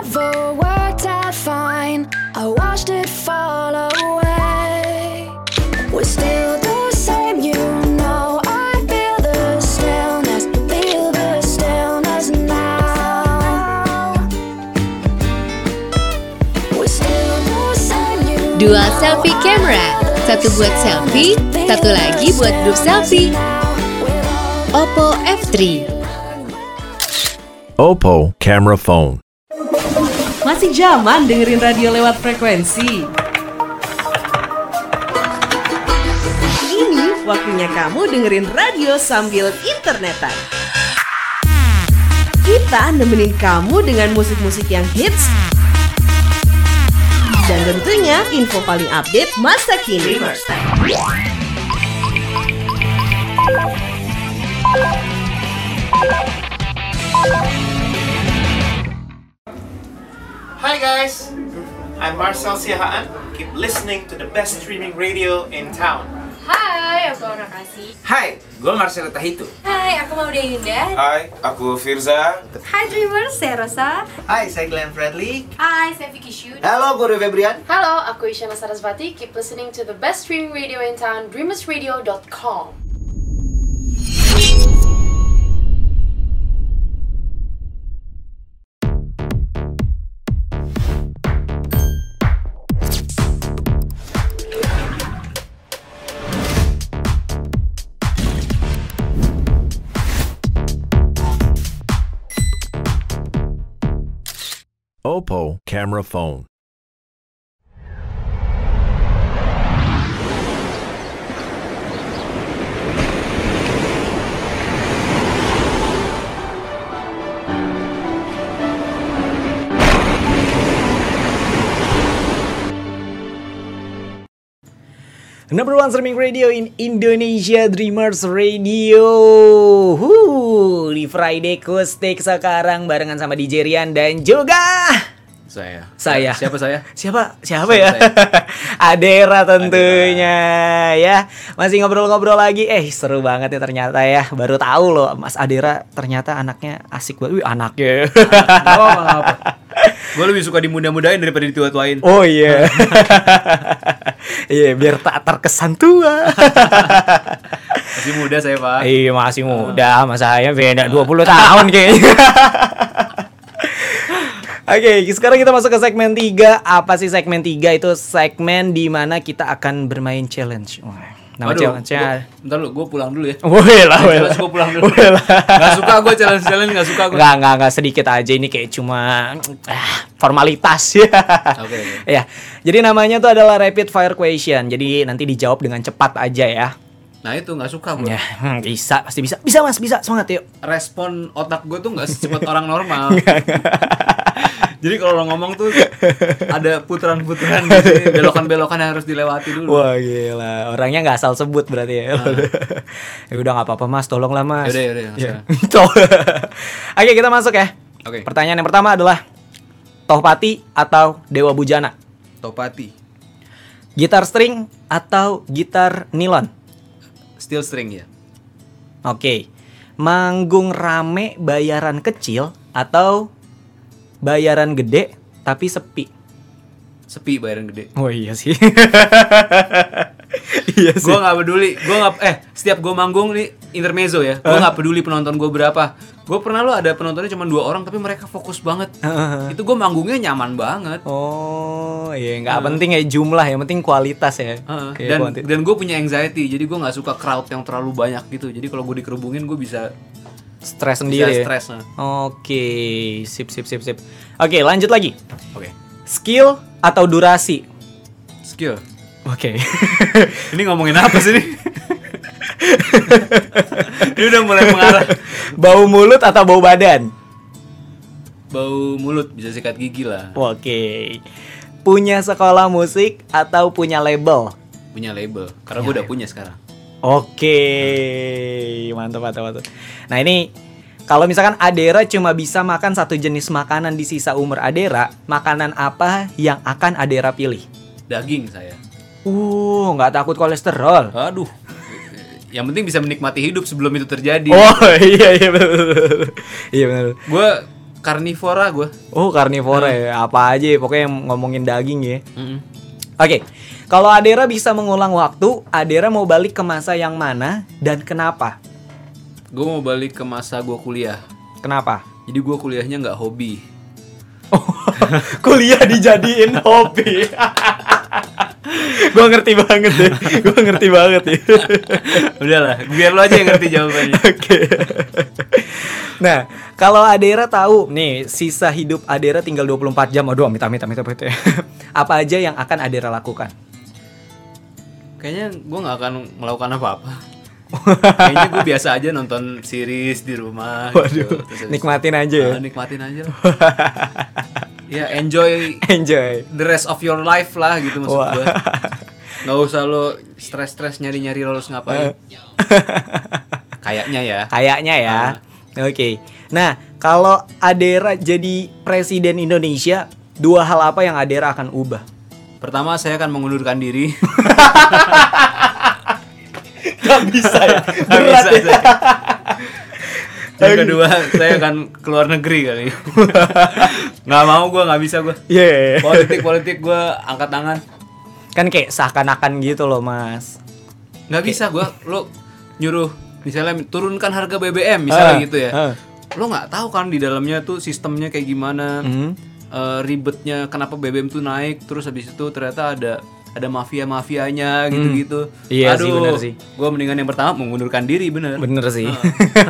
[SPEAKER 11] never worked out fine. I watched it fall away. We're still the same, you know. I feel the stillness, feel the stillness now. We're still the same, you
[SPEAKER 4] Dual selfie camera. Satu buat selfie, satu lagi buat grup selfie. Oppo F3.
[SPEAKER 5] Oppo camera phone.
[SPEAKER 10] Masih zaman dengerin radio lewat frekuensi. Ini waktunya kamu dengerin radio sambil internetan. Kita nemenin kamu dengan musik-musik yang hits dan tentunya info paling update masa kini.
[SPEAKER 12] Hi guys, I'm Marcel Siahaan. Keep listening to the best streaming radio in town.
[SPEAKER 13] Hai, aku Aura Kasih.
[SPEAKER 6] Hai, gue Marcelo Tahitu.
[SPEAKER 13] Hai, aku Maudia Yunda.
[SPEAKER 9] Hai, aku Firza.
[SPEAKER 8] Hai Dreamers, saya Rosa.
[SPEAKER 14] Hai, saya Glenn Bradley.
[SPEAKER 13] Hai, saya Vicky Shoot.
[SPEAKER 14] Halo, gue Rio Febrian.
[SPEAKER 13] Halo, aku Isyana Sarasvati. Keep listening to the best streaming radio in town, dreamersradio.com.
[SPEAKER 5] Oppo camera phone.
[SPEAKER 1] Number one streaming radio in Indonesia Dreamers Radio Huh, Di Friday Kustik sekarang barengan sama DJ Rian dan juga
[SPEAKER 3] Saya.
[SPEAKER 1] Saya
[SPEAKER 3] Siapa saya?
[SPEAKER 1] Siapa? Siapa ya? [LAUGHS] Adera tentunya ya Masih ngobrol-ngobrol lagi Eh seru banget ya ternyata ya Baru tahu loh Mas Adera ternyata anaknya asik banget Wih anaknya
[SPEAKER 3] Oh, apa? Gue lebih suka dimudah-mudahin daripada ditua-tuain.
[SPEAKER 1] Oh iya [LAUGHS] Iya biar tak terkesan tua
[SPEAKER 3] Masih muda saya, Pak.
[SPEAKER 1] Iya masih muda, mas saya beda 20 tahun kayaknya. Oke, sekarang kita masuk ke segmen 3. Apa sih segmen 3? Itu segmen di mana kita akan bermain challenge. Wah, nama
[SPEAKER 3] Waduh,
[SPEAKER 1] challenge-nya.
[SPEAKER 3] gua- Bentar lu, gue pulang dulu ya.
[SPEAKER 1] Woi lah.
[SPEAKER 3] Gue pulang dulu.
[SPEAKER 1] Lah.
[SPEAKER 3] Gak suka gue challenge-challenge, gak suka gue.
[SPEAKER 1] Enggak, enggak, enggak sedikit aja ini kayak cuma ah, formalitas [LAUGHS] ya.
[SPEAKER 3] Oke, oke.
[SPEAKER 1] Ya. Jadi namanya tuh adalah rapid fire question. Jadi nanti dijawab dengan cepat aja ya.
[SPEAKER 3] Nah itu gak suka gue.
[SPEAKER 1] Ya, hmm, bisa, pasti bisa. Bisa Mas, bisa. Semangat yuk.
[SPEAKER 3] Respon otak gue tuh gak secepat [LAUGHS] orang normal. [LAUGHS] Jadi kalau lo ngomong tuh ada putaran-putaran gitu, belokan-belokan yang harus dilewati dulu.
[SPEAKER 1] Wah gila, orangnya nggak asal sebut berarti ya. ya udah nggak apa-apa mas, tolonglah mas.
[SPEAKER 3] Yaudah, yaudah,
[SPEAKER 1] Ya.
[SPEAKER 3] langsung.
[SPEAKER 1] Tol- Oke kita masuk ya.
[SPEAKER 3] Oke.
[SPEAKER 1] Pertanyaan yang pertama adalah Tohpati atau Dewa Bujana?
[SPEAKER 3] Topati,
[SPEAKER 1] Gitar string atau gitar nilon?
[SPEAKER 3] steel string ya.
[SPEAKER 1] Oke. Manggung rame bayaran kecil atau bayaran gede tapi sepi?
[SPEAKER 3] Sepi bayaran gede.
[SPEAKER 1] Oh iya sih. [LAUGHS] iya sih.
[SPEAKER 3] Gue gak peduli, gue gak, eh setiap gue manggung nih intermezzo ya, gue gak peduli penonton gue berapa. Gue pernah lo ada penontonnya cuma dua orang tapi mereka fokus banget. [LAUGHS] Itu gue manggungnya nyaman banget.
[SPEAKER 1] Oh, iya nggak penting ya jumlah, yang penting kualitas ya.
[SPEAKER 3] Heeh.
[SPEAKER 1] Kayak
[SPEAKER 3] dan
[SPEAKER 1] kuanti-
[SPEAKER 3] dan gue punya anxiety, jadi gue nggak suka crowd yang terlalu banyak gitu. Jadi kalau gue dikerubungin gue bisa
[SPEAKER 1] stres sendiri.
[SPEAKER 3] bisa
[SPEAKER 1] ya?
[SPEAKER 3] stres. nah.
[SPEAKER 1] Oke, sip sip sip sip. Oke, lanjut lagi.
[SPEAKER 3] Oke,
[SPEAKER 1] Skill atau durasi?
[SPEAKER 3] skill.
[SPEAKER 1] Oke. [LAUGHS]
[SPEAKER 3] Ini ngomongin apa sih nih? [LAUGHS] Ini udah mulai mengarah. [LAUGHS]
[SPEAKER 1] bau mulut atau bau badan?
[SPEAKER 3] Bau mulut bisa sikat gigi lah.
[SPEAKER 1] Oke. Punya sekolah musik atau punya label?
[SPEAKER 3] Punya label. Karena gue udah punya sekarang.
[SPEAKER 1] Oke, mantap mantap mantap. Nah ini kalau misalkan Adera cuma bisa makan satu jenis makanan di sisa umur Adera, makanan apa yang akan Adera pilih?
[SPEAKER 3] Daging saya.
[SPEAKER 1] Uh, nggak takut kolesterol.
[SPEAKER 3] Aduh. Yang penting bisa menikmati hidup sebelum itu terjadi.
[SPEAKER 1] Oh [LAUGHS] iya iya betul. iya benar.
[SPEAKER 3] Gue karnivora gue.
[SPEAKER 1] Oh karnivora ya, apa aja ya, pokoknya yang ngomongin daging ya.
[SPEAKER 3] Mm-mm.
[SPEAKER 1] Oke, kalau Adera bisa mengulang waktu, Adera mau balik ke masa yang mana dan kenapa?
[SPEAKER 3] Gue mau balik ke masa gue kuliah.
[SPEAKER 1] Kenapa?
[SPEAKER 3] Jadi gue kuliahnya nggak hobi. [LAUGHS]
[SPEAKER 1] Kuliah dijadiin hobi. [LAUGHS] gue ngerti banget deh, gue ngerti banget ya.
[SPEAKER 3] Udahlah, biar lo aja yang ngerti jawabannya.
[SPEAKER 1] Oke. Nah, kalau Adera tahu nih sisa hidup Adera tinggal 24 jam. Aduh, amit amit amit amit. Apa aja yang akan Adera lakukan?
[SPEAKER 3] Kayaknya gue nggak akan melakukan apa-apa. Kayaknya gue biasa aja nonton series di rumah.
[SPEAKER 1] Waduh,
[SPEAKER 3] gitu. Terus
[SPEAKER 1] nikmatin aja ya.
[SPEAKER 3] Ah, nikmatin aja. [LAUGHS] ya enjoy [LAUGHS]
[SPEAKER 1] Enjoy.
[SPEAKER 3] the rest of your life lah gitu maksud
[SPEAKER 1] Wah.
[SPEAKER 3] gue. Nggak usah lo stres-stres nyari-nyari lo harus ngapain. [LAUGHS] Kayaknya ya.
[SPEAKER 1] Kayaknya ya.
[SPEAKER 3] Ah.
[SPEAKER 1] Oke. Nah, kalau Adera jadi presiden Indonesia, dua hal apa yang Adera akan ubah?
[SPEAKER 3] Pertama saya akan mengundurkan diri. [LAUGHS]
[SPEAKER 1] Gak bisa ya.
[SPEAKER 3] Nggak bisa saya. Yang kedua saya akan keluar negeri kali. [LAUGHS] nggak mau gue nggak bisa gue.
[SPEAKER 1] Iya.
[SPEAKER 3] Politik politik gue angkat tangan.
[SPEAKER 1] Kan kayak seakan-akan gitu loh, Mas.
[SPEAKER 3] nggak bisa gue lo nyuruh misalnya turunkan harga BBM misalnya
[SPEAKER 1] Ah,
[SPEAKER 3] gitu ya
[SPEAKER 1] ah.
[SPEAKER 3] lo nggak tahu kan di dalamnya tuh sistemnya kayak gimana
[SPEAKER 1] Hmm.
[SPEAKER 3] eh, ribetnya kenapa BBM tuh naik terus habis itu ternyata ada ada mafia mafianya gitu gitu
[SPEAKER 1] Iya sih, bener sih.
[SPEAKER 3] gue mendingan yang pertama mengundurkan diri bener
[SPEAKER 1] Bener sih.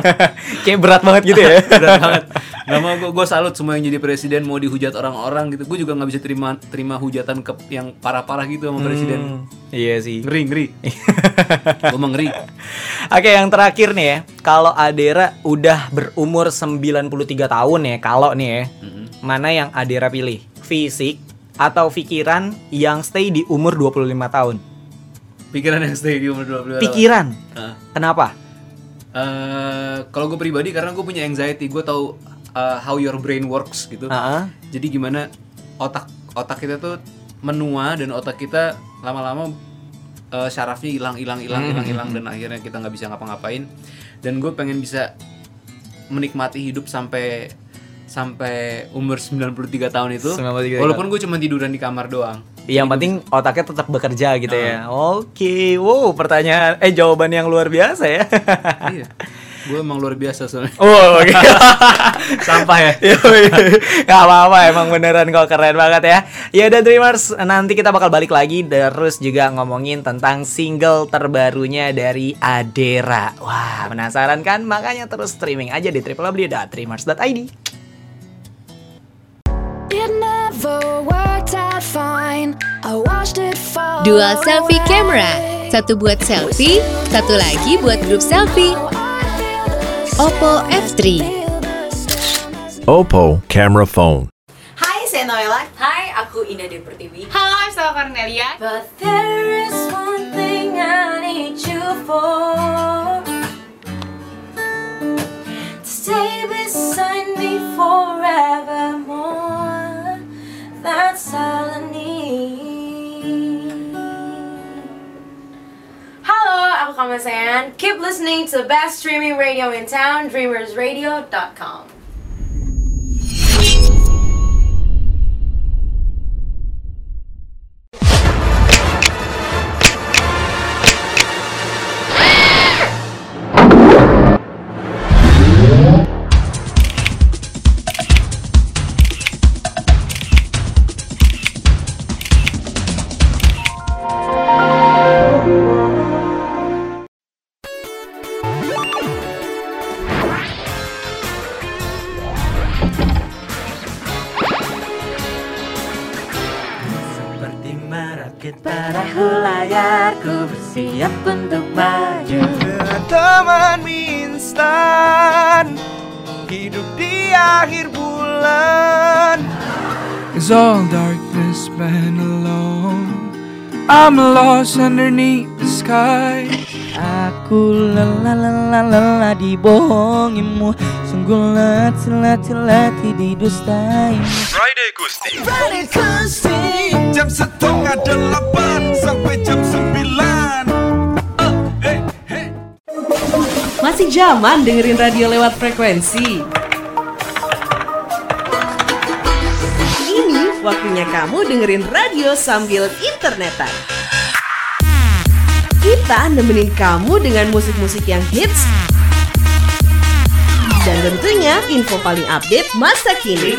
[SPEAKER 1] [LAUGHS] kayak berat banget gitu ya. [LAUGHS]
[SPEAKER 3] berat banget nggak mau gue salut semua yang jadi presiden mau dihujat orang-orang gitu gue juga nggak bisa terima terima hujatan ke yang parah-parah gitu sama presiden
[SPEAKER 1] Hmm, iya sih.
[SPEAKER 3] ngeri ngeri [LAUGHS] gue mau ngeri
[SPEAKER 1] Oke, yang terakhir nih ya. Kalau Adera udah berumur 93 tahun ya, kalau nih ya. Mana yang Adera pilih? Fisik atau pikiran yang stay di umur 25 tahun?
[SPEAKER 3] Pikiran yang stay di umur 28.
[SPEAKER 1] Pikiran.
[SPEAKER 3] Heeh.
[SPEAKER 1] Kenapa?
[SPEAKER 3] Eh, kalau gue pribadi karena gue punya anxiety, gue tahu uh, how your brain works gitu.
[SPEAKER 1] Heeh.
[SPEAKER 3] Jadi gimana otak otak kita tuh menua dan otak kita lama-lama uh, syarafnya hilang hilang hilang
[SPEAKER 1] Hmm.
[SPEAKER 3] hilang hilang dan akhirnya kita nggak bisa ngapa-ngapain. Dan gue pengen bisa menikmati hidup sampai sampai umur 93 tahun itu
[SPEAKER 1] 93
[SPEAKER 3] walaupun gue cuma tiduran di kamar doang
[SPEAKER 1] Yang penting otaknya tetap bekerja gitu ya. Oke, wow pertanyaan, eh jawaban yang luar biasa ya. [LAUGHS]
[SPEAKER 3] iya gue emang luar biasa soalnya
[SPEAKER 1] Oh, oke. [LAUGHS] Sampah ya. [LAUGHS] Gak apa-apa, emang beneran kok keren banget ya. Ya udah Dreamers, nanti kita bakal balik lagi terus juga ngomongin tentang single terbarunya dari Adera. Wah, penasaran kan? Makanya terus streaming aja di www.dreamers.id.
[SPEAKER 4] Dual selfie camera. Satu buat selfie, satu lagi buat grup selfie. Oppo F3.
[SPEAKER 5] Oppo camera phone.
[SPEAKER 15] Hai, saya Noella. Hai, aku Indah Dewi Pertiwi.
[SPEAKER 8] Halo, I'm Stella Cornelia.
[SPEAKER 15] But there is one thing I need you for. To stay beside me forevermore. That's all I need. Halo, aku Kamasean. Keep listening to the best streaming radio in town, dreamersradio.com.
[SPEAKER 2] bersiap untuk maju.
[SPEAKER 16] Dengan teman mie instan Hidup di akhir bulan.
[SPEAKER 2] Cause all darkness been alone. I'm lost underneath the sky. Aku lelah lelah lelah dibohongimu Sungguh letih letih letih didustai
[SPEAKER 16] Friday Gusti. Friday Gusti. Jam setengah delapan sampai
[SPEAKER 10] Masih zaman dengerin radio lewat frekuensi. Ini waktunya kamu dengerin radio sambil internetan. Kita nemenin kamu dengan musik-musik yang hits dan tentunya info paling update masa kini.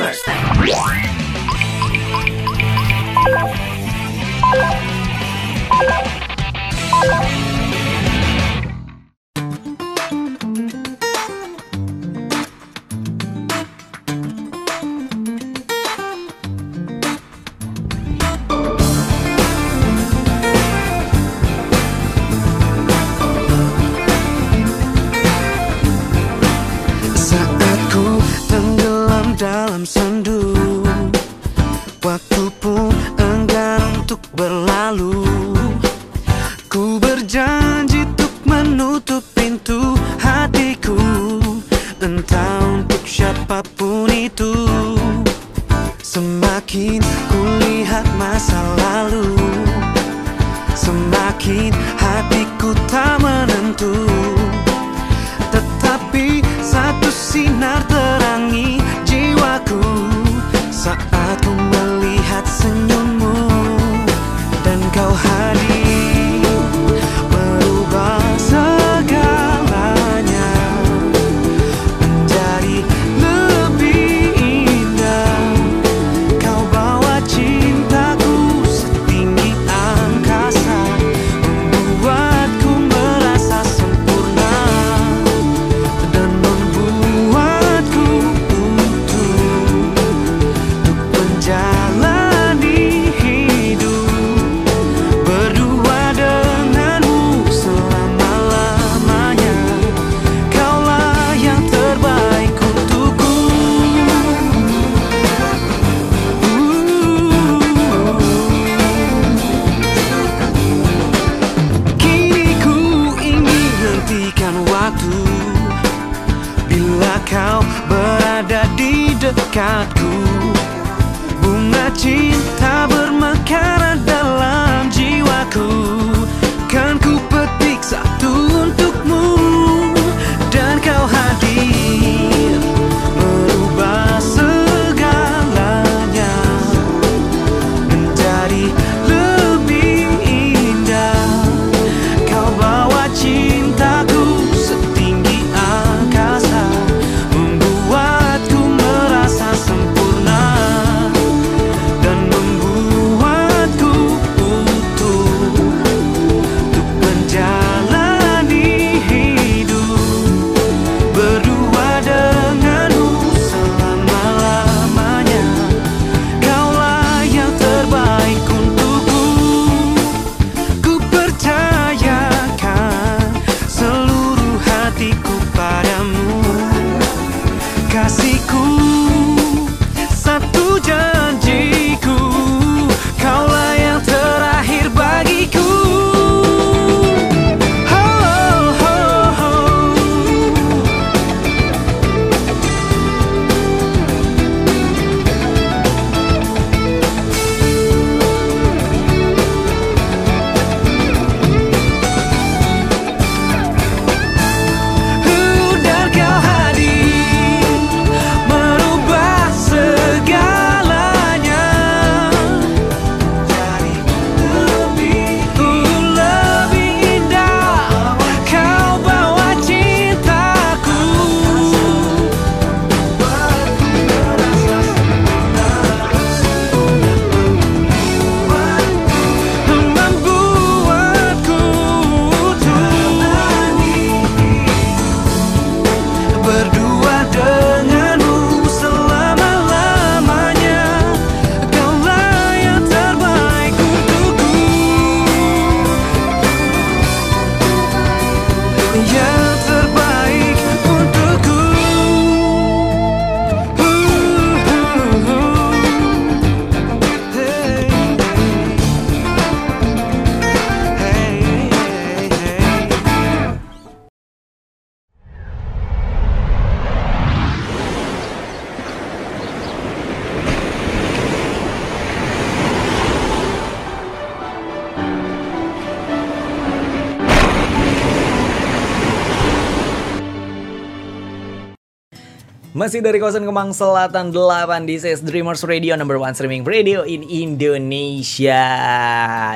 [SPEAKER 1] Masih dari kawasan Kemang Selatan 8 This is Dreamers Radio Number one streaming radio in Indonesia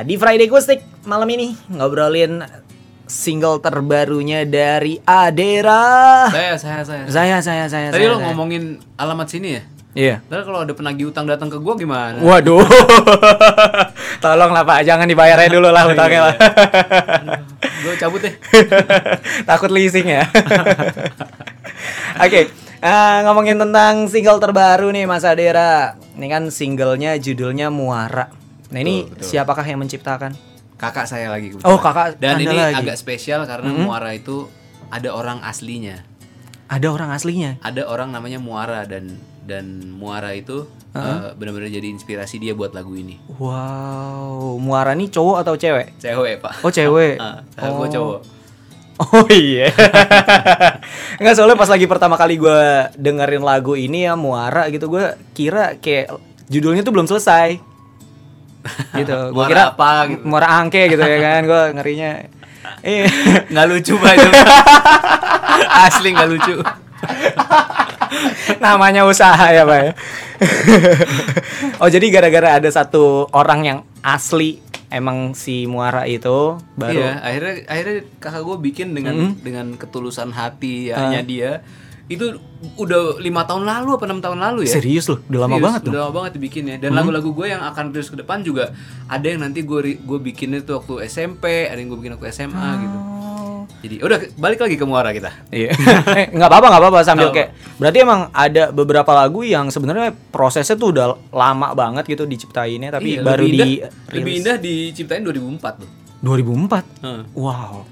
[SPEAKER 1] Di Friday Kustik malam ini Ngobrolin single terbarunya dari Adera
[SPEAKER 3] Saya, saya, saya.
[SPEAKER 1] Saya, saya, saya
[SPEAKER 3] Tadi
[SPEAKER 1] saya,
[SPEAKER 3] lo
[SPEAKER 1] saya.
[SPEAKER 3] ngomongin alamat sini ya?
[SPEAKER 1] Iya
[SPEAKER 3] Ntar kalau ada penagih utang datang ke gua gimana?
[SPEAKER 1] Waduh [LAUGHS] Tolong lah pak Jangan dibayarnya dulu lah
[SPEAKER 3] Oh,
[SPEAKER 1] utangnya
[SPEAKER 3] iya,
[SPEAKER 1] lah
[SPEAKER 3] Gue cabut deh. [LAUGHS]
[SPEAKER 1] Takut leasing ya. [LAUGHS] Oke, eh, ngomongin tentang single terbaru nih Mas Adera. Ini kan singlenya judulnya Muara. Nah ini
[SPEAKER 3] Betul, betul.
[SPEAKER 1] siapakah yang menciptakan?
[SPEAKER 3] Kakak saya lagi kebetulan.
[SPEAKER 1] Oh, kakak
[SPEAKER 3] Dan ini
[SPEAKER 1] lagi.
[SPEAKER 3] agak spesial karena
[SPEAKER 1] Mhm.
[SPEAKER 3] Muara itu ada orang aslinya.
[SPEAKER 1] Ada orang aslinya.
[SPEAKER 3] Ada orang namanya Muara dan dan Muara itu
[SPEAKER 1] Heeh.
[SPEAKER 3] eh, benar-benar jadi inspirasi dia buat lagu ini.
[SPEAKER 1] Wow, Muara nih cowok atau cewek?
[SPEAKER 3] Cewek, Pak.
[SPEAKER 1] Oh, cewek. [LAUGHS]
[SPEAKER 3] Gua
[SPEAKER 1] Oh.
[SPEAKER 3] cowok.
[SPEAKER 1] Oh iya. [LAUGHS] Enggak soalnya pas lagi pertama kali gue dengerin lagu ini ya Muara gitu gue kira kayak judulnya tuh belum selesai. gitu. [LAUGHS] Gue kira
[SPEAKER 3] apa gitu.
[SPEAKER 1] Muara angke gitu ya kan. Gue ngerinya. Iya. [LAUGHS]
[SPEAKER 3] Nggak lucu itu. Asli nggak lucu.
[SPEAKER 1] Namanya usaha ya pak ya. oh jadi gara-gara ada satu orang yang asli emang si Muara itu baru.
[SPEAKER 3] Iya, akhirnya akhirnya kakak gue bikin dengan
[SPEAKER 1] Mhm.
[SPEAKER 3] dengan ketulusan hati
[SPEAKER 1] Ah.
[SPEAKER 3] hanya dia. Itu udah lima tahun lalu apa enam tahun lalu ya?
[SPEAKER 1] Serius loh, udah lama
[SPEAKER 3] Serius,
[SPEAKER 1] banget
[SPEAKER 3] Udah lama banget dibikinnya. Dan
[SPEAKER 1] Mhm.
[SPEAKER 3] lagu-lagu gue yang akan terus ke depan juga ada yang nanti gue gue bikinnya tuh waktu SMP, ada yang gue bikin waktu SMA gitu. Jadi udah balik lagi ke muara kita.
[SPEAKER 1] Iya. [LAUGHS] eh, nggak apa-apa nggak apa-apa sambil kayak berarti emang ada beberapa lagu yang sebenarnya prosesnya tuh udah lama banget gitu diciptainnya tapi
[SPEAKER 3] Iya,
[SPEAKER 1] baru
[SPEAKER 3] lebih
[SPEAKER 1] di
[SPEAKER 3] indah, lebih indah diciptain 2004 tuh.
[SPEAKER 1] 2004.
[SPEAKER 3] Heeh.
[SPEAKER 1] Wow.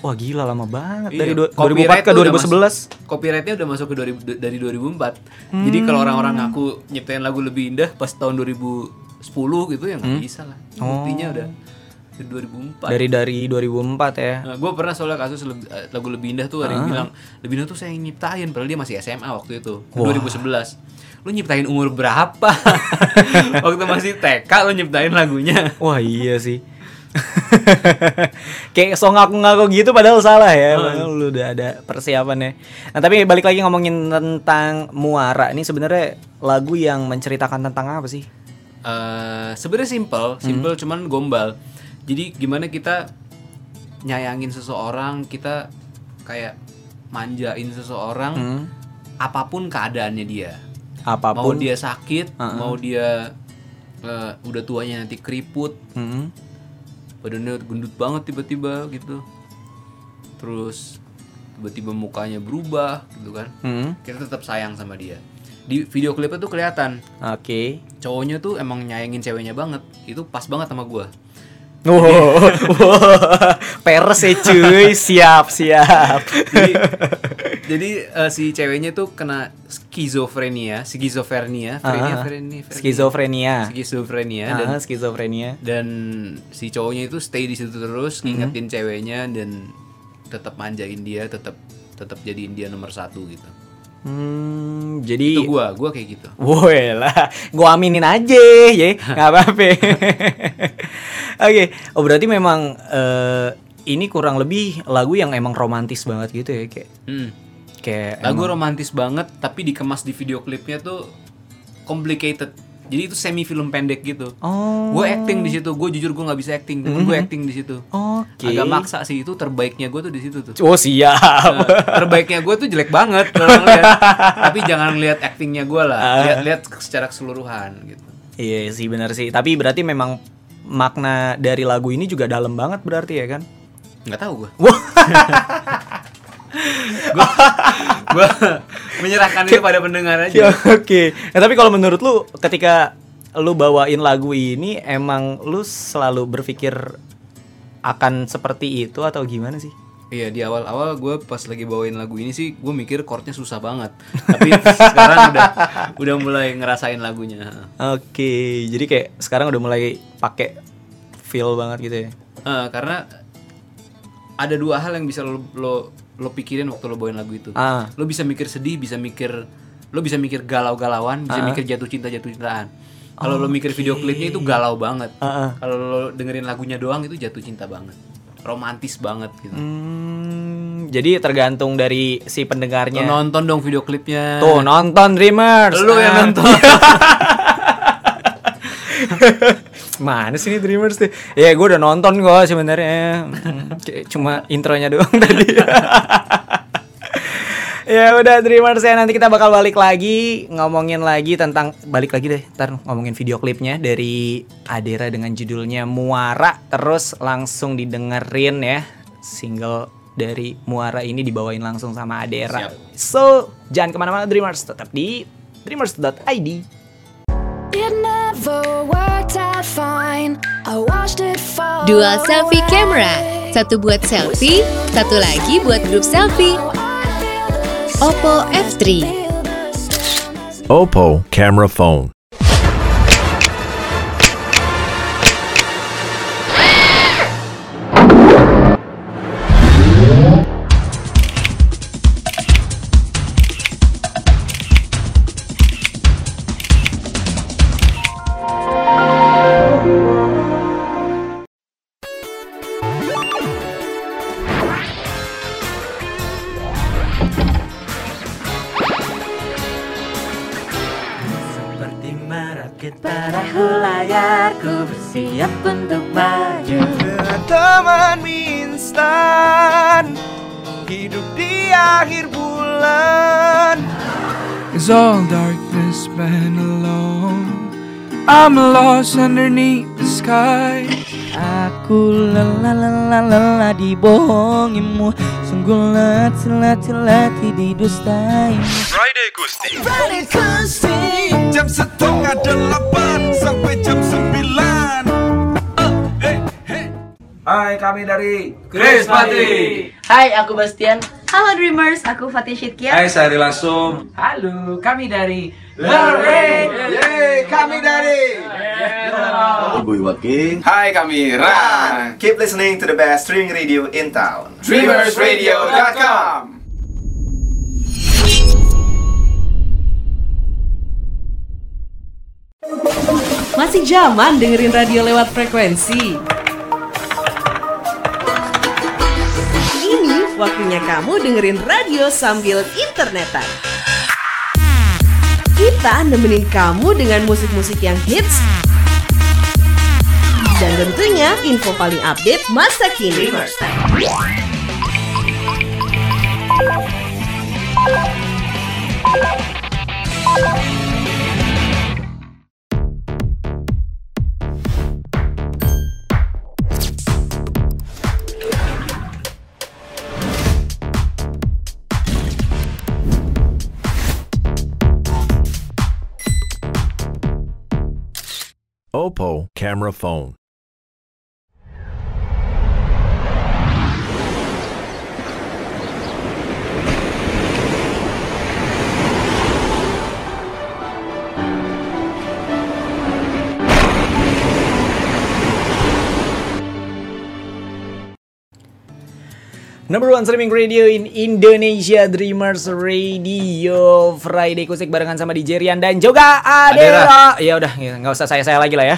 [SPEAKER 1] Wah gila lama banget
[SPEAKER 3] Iya,
[SPEAKER 1] dari du- 2004
[SPEAKER 3] copyright
[SPEAKER 1] ke
[SPEAKER 3] tuh udah
[SPEAKER 1] 2011.
[SPEAKER 3] masuk- Copyrightnya udah masuk ke 2000 dari 2004. Jadi kalau
[SPEAKER 1] Hmm.
[SPEAKER 3] orang-orang ngaku nyiptain lagu lebih indah pas tahun 2010 gitu ya nggak
[SPEAKER 1] Hmm.
[SPEAKER 3] bisa lah.
[SPEAKER 1] Oh.
[SPEAKER 3] Buktinya udah 2004
[SPEAKER 1] Dari dari 2004 ya.
[SPEAKER 3] Nah, gue pernah soalnya kasus eh, lagu lebih indah tuh ada yang
[SPEAKER 1] Ah.
[SPEAKER 3] bilang lebih indah tuh saya yang nyiptain padahal dia masih SMA waktu itu
[SPEAKER 1] Wah.
[SPEAKER 3] 2011 lu nyiptain umur berapa [LAUGHS] waktu masih TK lu nyiptain lagunya
[SPEAKER 1] Wah iya sih. [LAUGHS] Kayak so ngaku-ngaku gitu padahal salah ya. Padahal lu udah ada persiapannya. Nah, tapi balik lagi ngomongin tentang Muara. Ini sebenarnya lagu yang menceritakan tentang apa sih?
[SPEAKER 3] Eh, sebenarnya simple simple cuman gombal jadi gimana kita nyayangin seseorang kita kayak manjain seseorang
[SPEAKER 1] Hmm.
[SPEAKER 3] apa pun keadaannya dia
[SPEAKER 1] Apa pun.
[SPEAKER 3] mau dia sakit
[SPEAKER 1] Uh-uh.
[SPEAKER 3] mau dia eh, udah tuanya nanti keriput
[SPEAKER 1] Mm-mm.
[SPEAKER 3] badannya gendut banget tiba-tiba gitu terus tiba-tiba mukanya berubah gitu kan
[SPEAKER 1] Mm-mm.
[SPEAKER 3] kita tetap sayang sama dia di video klipnya tuh kelihatan
[SPEAKER 1] Oke.
[SPEAKER 3] cowoknya tuh emang nyayangin ceweknya banget itu pas banget sama gua
[SPEAKER 1] Wow, wow. [LAUGHS] peres ya cuy, siap siap.
[SPEAKER 3] jadi jadi eh, si ceweknya tuh kena skizofrenia skizofrenia frenia
[SPEAKER 1] Ah,
[SPEAKER 3] frenia frenia.
[SPEAKER 1] skizofrenia.
[SPEAKER 3] skizofrenia
[SPEAKER 1] Ah,
[SPEAKER 3] dan
[SPEAKER 1] skizofrenia.
[SPEAKER 3] dan si cowoknya itu stay di situ terus ngingetin ceweknya dan tetap manjain dia tetap tetap jadiin dia nomor satu gitu
[SPEAKER 1] Hmm, jadi
[SPEAKER 3] itu gua gua kayak gitu
[SPEAKER 1] Woi lah, gua aminin aja ya, nggak apa-apa. [LAUGHS] Oke, oh berarti memang eh, ini kurang lebih lagu yang emang romantis banget gitu ya, kayak
[SPEAKER 3] Hmm.
[SPEAKER 1] kayak
[SPEAKER 3] lagu
[SPEAKER 1] emang-
[SPEAKER 3] romantis banget tapi dikemas di video klipnya tuh complicated jadi itu semi film pendek gitu
[SPEAKER 1] Oh.
[SPEAKER 3] gue acting di situ gue jujur gue nggak bisa acting gue
[SPEAKER 1] Mhm.
[SPEAKER 3] acting di situ
[SPEAKER 1] Oke.
[SPEAKER 3] agak maksa sih itu terbaiknya gue tuh di situ tuh
[SPEAKER 1] Oh siap.
[SPEAKER 3] Nah, terbaiknya gue tuh jelek banget [LAUGHS] tapi jangan lihat actingnya gue lah
[SPEAKER 1] Ah.
[SPEAKER 3] lihat lihat secara keseluruhan gitu
[SPEAKER 1] Iya sih benar sih. Tapi berarti memang makna dari lagu ini juga dalam banget berarti ya kan?
[SPEAKER 3] nggak tahu gue [LAUGHS] gue menyerahkan itu pada pendengar aja
[SPEAKER 1] Ya, Oke. Nah, tapi kalau menurut lu ketika lu bawain lagu ini emang lu selalu berpikir akan seperti itu atau gimana sih?
[SPEAKER 3] Iya di awal-awal gue pas lagi bawain lagu ini sih gue mikir chordnya susah banget [LAUGHS] Tapi sekarang udah udah mulai ngerasain lagunya
[SPEAKER 1] Oke, jadi kayak sekarang udah mulai pakai feel banget gitu ya.
[SPEAKER 3] Eh, Karena ada dua hal yang bisa lo, lo, lo pikirin waktu lo bawain lagu itu
[SPEAKER 1] Ah.
[SPEAKER 3] Lo bisa mikir sedih, bisa mikir Lo bisa mikir galau-galauan, bisa
[SPEAKER 1] Ah.
[SPEAKER 3] mikir jatuh cinta-jatuh cintaan Kalau lo mikir video klipnya itu galau banget
[SPEAKER 1] Ah, ah.
[SPEAKER 3] Kalau lo dengerin lagunya doang itu jatuh cinta banget Romantis banget gitu
[SPEAKER 1] Hmm, jadi tergantung dari si pendengarnya.
[SPEAKER 3] nonton dong video klipnya
[SPEAKER 1] Tuh nonton Dreamers.
[SPEAKER 3] Lu yang
[SPEAKER 1] Ah.
[SPEAKER 3] nonton [LAUGHS]
[SPEAKER 1] Mana sih ini Dreamers tuh? Ya gue udah nonton kok sebenarnya. Hmm, Cuma intronya doang [LAUGHS] tadi. [LAUGHS] ya udah Dreamers ya nanti kita bakal balik lagi ngomongin lagi tentang balik lagi deh ntar ngomongin video klipnya dari Adera dengan judulnya Muara terus langsung didengerin ya single dari Muara ini dibawain langsung sama Adera so jangan ke mana-mana Dreamers tetap di dreamers.id.
[SPEAKER 4] Dual selfie camera. Satu buat selfie, satu lagi buat grup selfie. Oppo F3.
[SPEAKER 5] Oppo camera phone.
[SPEAKER 16] I'm lost underneath the sky.
[SPEAKER 2] Aku lelah lelah lelah dibohongimu Sungguh letih letih letih didustaimu
[SPEAKER 16] Friday Gusti.
[SPEAKER 2] Friday Gusti
[SPEAKER 16] Jam setengah delapan sampai jam sembilan.
[SPEAKER 6] Hai, kami dari
[SPEAKER 7] Grace Patri.
[SPEAKER 8] Hai, aku Bastian. Halo Dreamers, aku Fatih Syidkia.
[SPEAKER 6] Hai, saya Ari Langsung.
[SPEAKER 7] Halo, kami dari
[SPEAKER 2] Yeay, kami dari
[SPEAKER 14] Ibu Iwaki.
[SPEAKER 9] Hai kami Ran.
[SPEAKER 14] Keep listening to the best streaming radio in town.
[SPEAKER 9] Dreamersradio.com
[SPEAKER 10] Masih zaman dengerin radio lewat frekuensi. Waktunya kamu dengerin radio sambil internetan. Kita nemenin kamu dengan musik-musik yang hits dan tentunya info paling update masa kini.
[SPEAKER 5] Oppo camera phone.
[SPEAKER 1] Number one streaming radio in Indonesia Dreamers Radio Friday Kusik barengan sama DJ Rian dan juga Adera. Ya udah, ya, nggak usah saya saya lagi lah ya.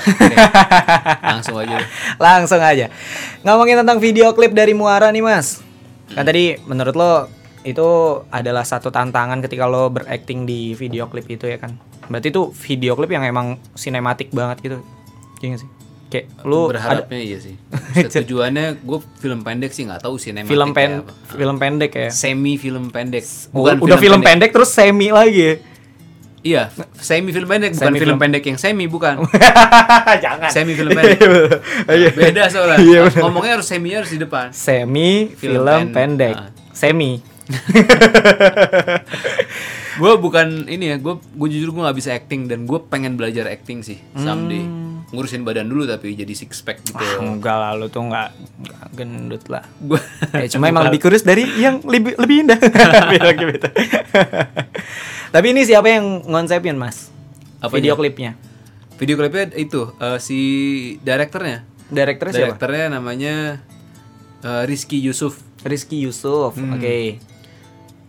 [SPEAKER 1] [LAUGHS]
[SPEAKER 3] Langsung aja.
[SPEAKER 1] Langsung aja. Ngomongin tentang video klip dari Muara nih Mas. Kan tadi menurut lo itu adalah satu tantangan ketika lo berakting di video klip itu ya kan. Berarti itu video klip yang emang sinematik banget gitu. Iya nggak sih? Kayak lu
[SPEAKER 3] berharapnya iya sih. [LAUGHS] Tujuannya gue film pendek sih nggak tahu sinematik
[SPEAKER 1] film pen
[SPEAKER 3] apa.
[SPEAKER 1] film pendek ya.
[SPEAKER 3] Semi film pendek.
[SPEAKER 1] Bukan udah film pendek. terus semi lagi ya.
[SPEAKER 3] Iya, semi film pendek bukan
[SPEAKER 1] Semi
[SPEAKER 3] film,
[SPEAKER 1] film-
[SPEAKER 3] pendek yang semi bukan. [LAUGHS]
[SPEAKER 1] Jangan.
[SPEAKER 3] Semi film pendek.
[SPEAKER 1] Iya.
[SPEAKER 3] Beda soalnya.
[SPEAKER 1] Iya.
[SPEAKER 3] Ngomongnya harus seminya harus di depan.
[SPEAKER 1] Semi film,
[SPEAKER 3] Film pen-
[SPEAKER 1] pendek.
[SPEAKER 3] ah.
[SPEAKER 1] Semi. [LAUGHS]
[SPEAKER 3] gue bukan ini ya, gue gue jujur gue nggak bisa acting dan gue pengen belajar acting sih someday. Ngurusin badan dulu tapi jadi six pack gitu.
[SPEAKER 1] Hmm. Ah, enggak lah lu tuh enggak, enggak gendut lah.
[SPEAKER 3] Gua
[SPEAKER 1] Ya, cuma emang lebih kurus dari yang lebih lebih indah. [LAUGHS] Gitu. Tapi ini siapa yang ngonsepin, Mas?
[SPEAKER 3] Apanya?
[SPEAKER 1] Video klipnya.
[SPEAKER 3] Video klipnya itu eh, si direkturnya.
[SPEAKER 1] Direkturnya siapa?
[SPEAKER 3] Direkturnya namanya eh, Rizky Yusuf.
[SPEAKER 1] Rizky Yusuf.
[SPEAKER 3] Hmm.
[SPEAKER 1] Oke.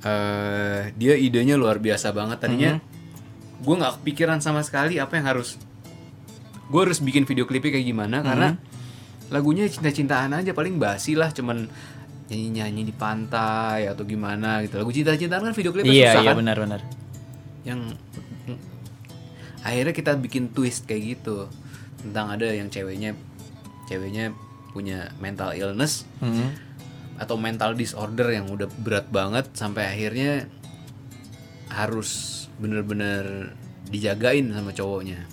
[SPEAKER 3] eh dia idenya luar biasa banget tadinya
[SPEAKER 1] Mm-hmm.
[SPEAKER 3] gue nggak kepikiran sama sekali apa yang harus gue harus bikin video klipnya kayak gimana karena
[SPEAKER 1] Mm-hmm.
[SPEAKER 3] lagunya cinta-cintaan aja paling basi lah cuman nyanyi-nyanyi di pantai atau gimana gitu lagu cinta-cintaan kan video klipnya
[SPEAKER 1] Iya,
[SPEAKER 3] susah
[SPEAKER 1] iya
[SPEAKER 3] kan
[SPEAKER 1] benar-benar.
[SPEAKER 3] yang akhirnya kita bikin twist kayak gitu tentang ada yang ceweknya ceweknya punya mental illness
[SPEAKER 1] Mhm.
[SPEAKER 3] atau mental disorder yang udah berat banget sampai akhirnya harus bener-bener dijagain sama cowoknya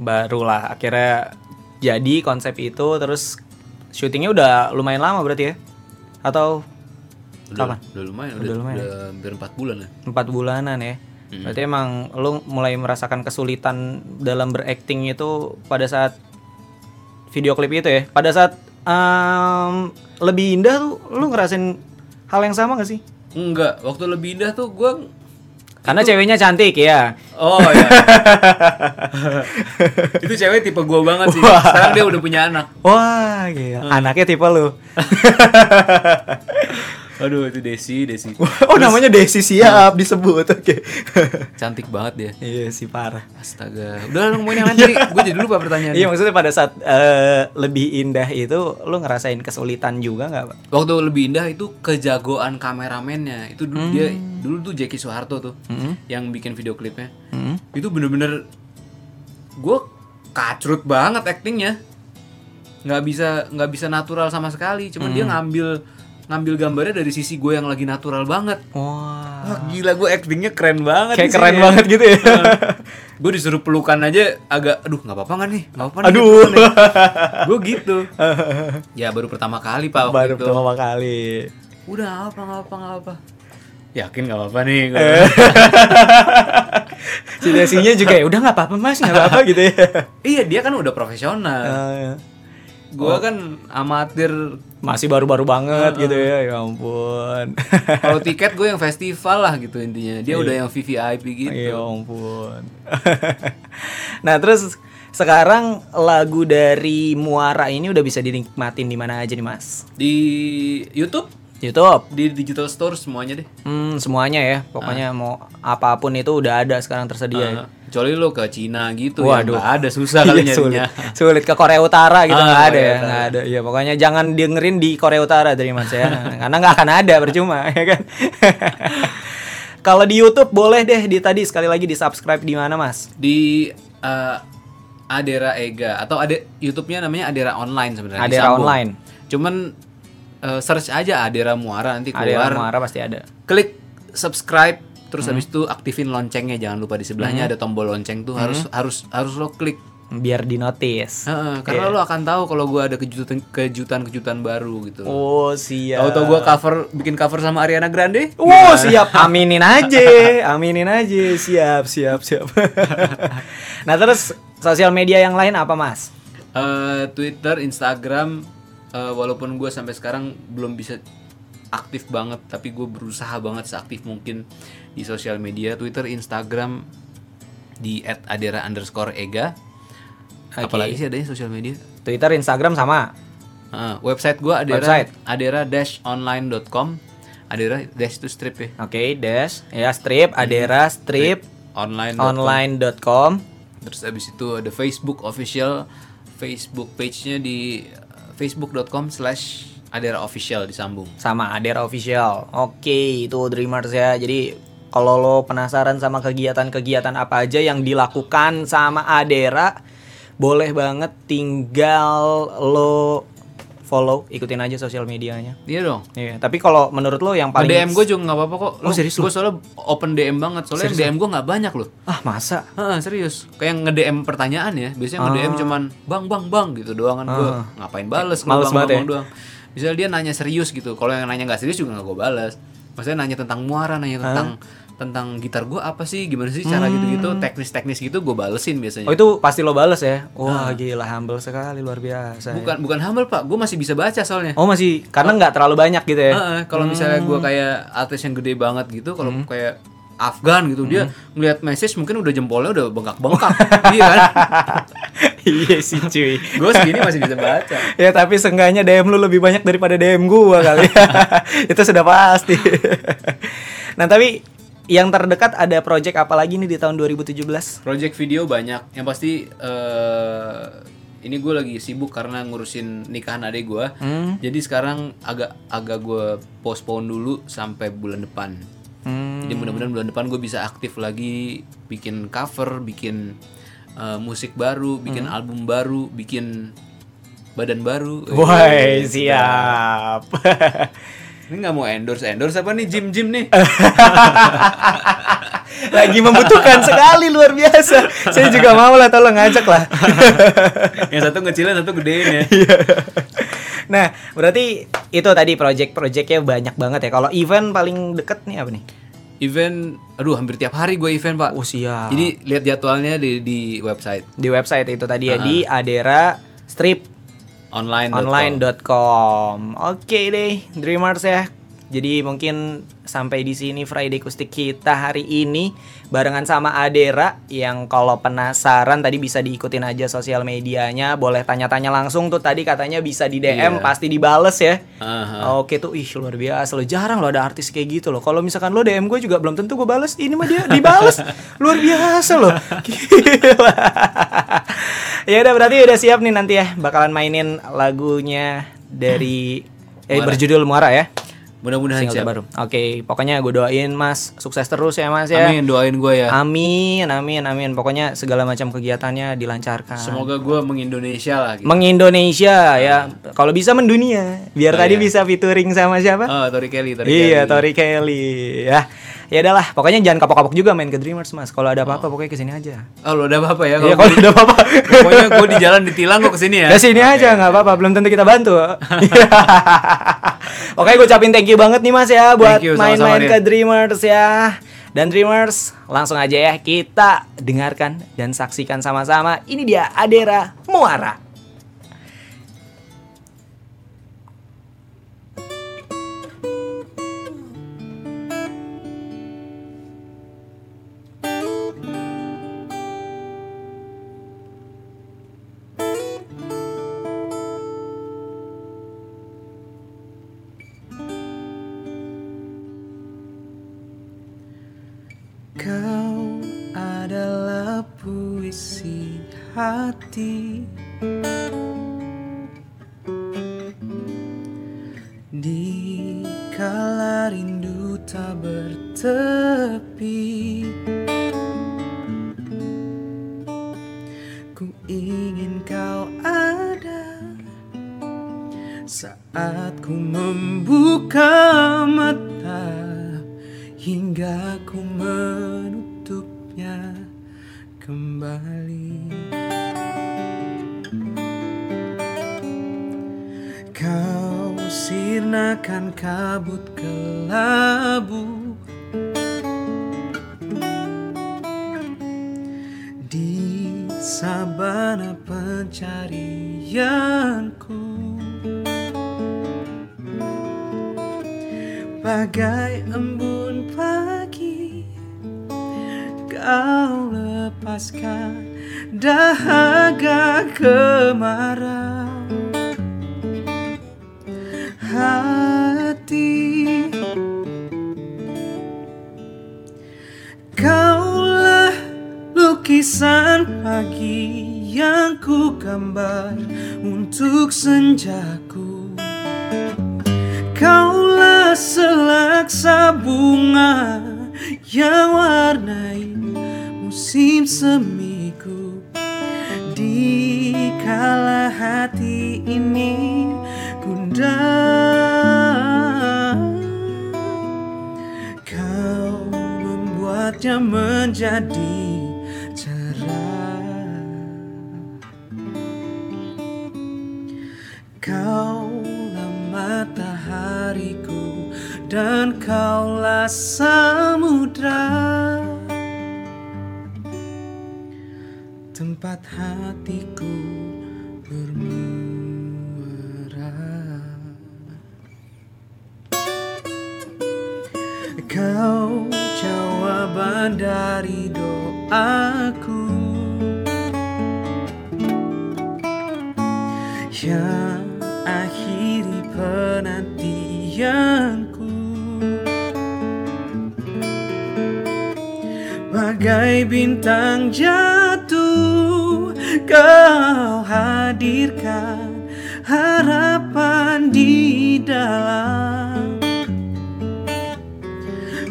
[SPEAKER 1] Barulah akhirnya jadi konsep itu terus syutingnya udah lumayan lama berarti ya? Atau
[SPEAKER 3] udah,
[SPEAKER 1] kapan?
[SPEAKER 3] udah lumayan
[SPEAKER 1] Udah
[SPEAKER 3] udah,
[SPEAKER 1] lumayan
[SPEAKER 3] udah hampir 4 bulan lah
[SPEAKER 1] Empat bulanan ya.
[SPEAKER 3] Mm.
[SPEAKER 1] Berarti emang lu mulai merasakan kesulitan dalam berakting itu pada saat video klip itu ya. Pada saat em, lebih indah tuh lu ngerasain hal yang sama gak sih?
[SPEAKER 3] enggak waktu lebih indah tuh gue
[SPEAKER 1] Karena ceweknya cantik ya.
[SPEAKER 3] oh ya [LAUGHS] itu cewek tipe gue banget sih
[SPEAKER 1] Wah.
[SPEAKER 3] sekarang dia udah punya anak
[SPEAKER 1] Wah, gila. Anaknya tipe lu. [LAUGHS]
[SPEAKER 3] aduh itu Desi Desi [LAUGHS]
[SPEAKER 1] oh, namanya Desi siap disebut. Oke. [LAUGHS]
[SPEAKER 3] cantik banget dia
[SPEAKER 1] iya sih parah.
[SPEAKER 3] astaga udah lu ngomongin yang lain tadi gue jadi lupa pertanyaannya
[SPEAKER 1] Iya maksudnya pada saat eh, lebih indah itu lu ngerasain kesulitan juga nggak pak?
[SPEAKER 3] Waktu lebih indah itu kejagoan kameramennya. Itu dulu dia
[SPEAKER 1] Hmm.
[SPEAKER 3] dulu tuh Jackie Soeharto tuh yang bikin video klipnya.
[SPEAKER 1] Hmm.
[SPEAKER 3] Itu bener-bener gue kacrut banget aktingnya. nggak bisa nggak bisa natural sama sekali. Cuman dia
[SPEAKER 1] Hmm.
[SPEAKER 3] ngambil ngambil gambarnya dari sisi gue yang lagi natural banget.
[SPEAKER 1] Wah.
[SPEAKER 3] Wah gila gue actingnya keren banget.
[SPEAKER 1] Kayak keren
[SPEAKER 3] ya.
[SPEAKER 1] banget gitu ya.
[SPEAKER 3] gue disuruh pelukan aja agak aduh nggak apa-apa nggak nih nggak apa-apa nih,
[SPEAKER 1] Aduh.
[SPEAKER 3] nih. gue gitu [LAUGHS] ya baru pertama kali pak waktu
[SPEAKER 1] Baru
[SPEAKER 3] itu.
[SPEAKER 1] pertama kali.
[SPEAKER 3] udah apa nggak apa nggak apa yakin nggak apa-apa nih [LAUGHS]
[SPEAKER 1] Si Desinya juga ya udah nggak apa-apa mas nggak apa-apa [LAUGHS] gitu ya.
[SPEAKER 3] iya dia kan udah profesional
[SPEAKER 1] Eh,
[SPEAKER 3] gue
[SPEAKER 1] Oh.
[SPEAKER 3] kan amatir
[SPEAKER 1] masih baru-baru banget gitu ya. Ya ampun. [LAUGHS]
[SPEAKER 3] kalau tiket gue yang festival lah gitu intinya dia
[SPEAKER 1] Iya.
[SPEAKER 3] udah yang VVIP gitu
[SPEAKER 1] Ya ampun. [LAUGHS] nah terus sekarang lagu dari Muara ini udah bisa dinikmatin di mana aja nih mas?
[SPEAKER 3] Di YouTube,
[SPEAKER 1] YouTube,
[SPEAKER 3] di digital store semuanya deh.
[SPEAKER 1] hmm, semuanya ya. Pokoknya mau apa pun itu udah ada sekarang tersedia. ya.
[SPEAKER 3] Ah, kecuali lo ke Cina gitu
[SPEAKER 1] Waduh.
[SPEAKER 3] ya ada susah kali [LAUGHS]
[SPEAKER 1] Iya, sulit.
[SPEAKER 3] nyarinya. [LAUGHS]
[SPEAKER 1] sulit ke Korea Utara gitu
[SPEAKER 3] Ah,
[SPEAKER 1] nggak ada
[SPEAKER 3] Korea
[SPEAKER 1] ya nggak ada ya pokoknya jangan dengerin di Korea Utara dari mas ya [LAUGHS] karena nggak akan ada percuma ya kan kalau di YouTube boleh deh di tadi sekali lagi di subscribe di mana mas
[SPEAKER 3] Di eh, Adera Ega atau ada YouTube-nya namanya Adera Online sebenarnya.
[SPEAKER 1] Adera. Online.
[SPEAKER 3] Cuman eh, search aja Adera Muara nanti keluar.
[SPEAKER 1] Muara pasti ada
[SPEAKER 3] Klik subscribe terus
[SPEAKER 1] Hmm.
[SPEAKER 3] habis itu aktifin loncengnya jangan lupa di sebelahnya
[SPEAKER 1] Hmm.
[SPEAKER 3] ada tombol lonceng tuh harus harus harus lo klik
[SPEAKER 1] biar di notice
[SPEAKER 3] Heeh, karena lo akan tahu kalau gua ada kejutan kejutan kejutan baru gitu.
[SPEAKER 1] oh siap
[SPEAKER 3] Tahu-tahu gua cover bikin cover sama Ariana Grande?
[SPEAKER 1] Wow
[SPEAKER 3] Gimana?
[SPEAKER 1] siap [LAUGHS] aminin aja aminin aja siap siap siap [LAUGHS] nah terus sosial media yang lain apa mas
[SPEAKER 3] Eh, Twitter, Instagram, eh, walaupun gue sampai sekarang belum bisa aktif banget, tapi gue berusaha banget seaktif mungkin di sosial media, Twitter, Instagram di @adera underscore ega.
[SPEAKER 1] Oke.
[SPEAKER 3] Apalagi sih adanya sosial media?
[SPEAKER 1] Twitter Instagram sama.
[SPEAKER 3] Eh, website gue adera
[SPEAKER 1] Website.
[SPEAKER 3] adera online.com adera dash itu strip ya?
[SPEAKER 1] Oke, dash. Ya strip. Adera strip
[SPEAKER 3] online
[SPEAKER 1] online.com
[SPEAKER 3] terus abis itu ada Facebook official. Facebook page-nya di facebook.com slash adera official disambung
[SPEAKER 1] sama Adera official. Oke, itu Dreamers ya. Jadi kalau lo penasaran sama kegiatan-kegiatan apa aja yang dilakukan sama Adera, boleh banget tinggal lo follow, ikutin aja sosial medianya.
[SPEAKER 3] iya dong
[SPEAKER 1] Iya, tapi kalau menurut lo yang paling
[SPEAKER 3] DM gue juga nggak apa-apa kok.
[SPEAKER 1] Oh, serius lu?
[SPEAKER 3] Gue soalnya open DM banget. Soalnya
[SPEAKER 1] Serius
[SPEAKER 3] yang DM gue nggak banyak loh.
[SPEAKER 1] Ah, masa?
[SPEAKER 3] Heeh, serius. Kayak nge DM pertanyaan ya. Biasanya nge DM
[SPEAKER 1] Ah.
[SPEAKER 3] cuman bang bang bang gitu doang kan gue
[SPEAKER 1] Ah.
[SPEAKER 3] ngapain bales
[SPEAKER 1] Males
[SPEAKER 3] bang,
[SPEAKER 1] banget
[SPEAKER 3] bang,
[SPEAKER 1] ya?
[SPEAKER 3] bang doang. Misalnya dia nanya serius gitu. Kalau yang nanya nggak serius juga nggak gue balas. Maksudnya nanya tentang muara, nanya tentang tentang gitar gue apa sih, gimana sih cara
[SPEAKER 1] Hmm.
[SPEAKER 3] gitu-gitu, teknis-teknis gitu gue balesin biasanya.
[SPEAKER 1] Oh, itu pasti lo bales ya. Wah, gila humble sekali luar biasa. ya.
[SPEAKER 3] bukan bukan humble pak, gue masih bisa baca soalnya.
[SPEAKER 1] Oh, masih karena nggak terlalu banyak gitu ya.
[SPEAKER 3] Heeh, kalau misalnya gue
[SPEAKER 1] Hmm.
[SPEAKER 3] kayak artis yang gede banget gitu, kalau kayak Afgan gitu dia ngelihat message mungkin udah jempolnya udah bengkak-bengkak. [LAUGHS] iya kan? [LAUGHS]
[SPEAKER 1] iya sih cuy.
[SPEAKER 3] gue segini masih bisa baca. [LAUGHS]
[SPEAKER 1] ya tapi seenggaknya DM lu lebih banyak daripada DM gua kali. itu sudah pasti. nah, tapi yang terdekat ada project apa lagi nih di tahun 2017?
[SPEAKER 3] Project video banyak. Yang pasti eh ini gue lagi sibuk karena ngurusin nikahan adik gue.
[SPEAKER 1] Hmm.
[SPEAKER 3] Jadi sekarang agak agak gue postpone dulu sampai bulan depan.
[SPEAKER 1] Hmm.
[SPEAKER 3] Jadi mudah-mudahan bulan depan gue bisa aktif lagi bikin cover, bikin eh, musik baru, bikin
[SPEAKER 1] Hmm.
[SPEAKER 3] album baru, bikin badan baru.
[SPEAKER 1] Woi,
[SPEAKER 3] Eh,
[SPEAKER 1] siap. [LAUGHS]
[SPEAKER 3] Ini nggak mau endorse endorse apa nih gym gym nih? [LAUGHS]
[SPEAKER 1] lagi membutuhkan sekali luar biasa. Saya juga mau lah tolong ngajak lah. [LAUGHS]
[SPEAKER 3] yang satu ngecilin, satu gedein ya.
[SPEAKER 1] nah, berarti itu tadi project-projectnya banyak banget ya. Kalau event paling deket nih apa nih?
[SPEAKER 3] Event, aduh hampir tiap hari gue event pak.
[SPEAKER 1] Oh siap.
[SPEAKER 3] Jadi lihat jadwalnya di di website
[SPEAKER 1] di website itu tadi ya
[SPEAKER 3] Ah.
[SPEAKER 1] di Adera Strip
[SPEAKER 3] online.
[SPEAKER 1] online.com. Oke deh, Dreamers ya. Jadi mungkin sampai di sini Friday Kustik kita hari ini barengan sama Adera yang kalau penasaran tadi bisa diikutin aja sosial medianya, boleh tanya-tanya langsung tuh tadi katanya bisa di DM
[SPEAKER 3] Iya.
[SPEAKER 1] pasti dibales ya.
[SPEAKER 3] Aha.
[SPEAKER 1] Oke tuh, ih luar biasa loh. Jarang loh ada artis kayak gitu loh. Kalau misalkan lo DM gue juga belum tentu gue bales. Ini mah dia dibales. [LAUGHS] luar biasa loh. Gila. ya udah berarti udah siap nih nanti ya bakalan mainin lagunya dari eh berjudul Muara ya.
[SPEAKER 3] Mudah-mudahan siap.
[SPEAKER 1] terbaru. Oke, pokoknya gue doain Mas sukses terus ya Mas ya.
[SPEAKER 3] Amin, doain gue ya.
[SPEAKER 1] Amin, amin, amin. Pokoknya segala macam kegiatannya dilancarkan.
[SPEAKER 3] Semoga gue mengindonesia lah. Gitu.
[SPEAKER 1] mengindonesia ya. Kalau bisa mendunia. Biar
[SPEAKER 3] Oh,
[SPEAKER 1] tadi
[SPEAKER 3] iya.
[SPEAKER 1] bisa featuring sama siapa?
[SPEAKER 3] Oh, Tori Kelly, Tori
[SPEAKER 1] iya,
[SPEAKER 3] Kelly.
[SPEAKER 1] Tori Kelly. Ya. Ya udahlah, pokoknya jangan kapok-kapok juga main ke Dreamers, Mas. Kalau ada apa-apa pokoknya ke sini aja.
[SPEAKER 3] Oh, lo ada apa-apa ya?
[SPEAKER 1] Iya, kalau ada apa-apa.
[SPEAKER 3] Pokoknya gue di jalan ditilang gue ke sini ya.
[SPEAKER 1] Ke sini aja nggak apa-apa, belum tentu kita bantu. [LAUGHS] Oke, gue ucapin thank you banget nih Mas ya buat main-main ke Dreamers ya. Dan Dreamers, langsung aja ya kita dengarkan dan saksikan sama-sama. Ini dia Adera Muara.
[SPEAKER 2] Hati matahariku dan kaulah samudra. Tempat hatiku bermuara. Kau jawaban dari doaku Bagai bintang jatuh Kau hadirkan harapan di dalam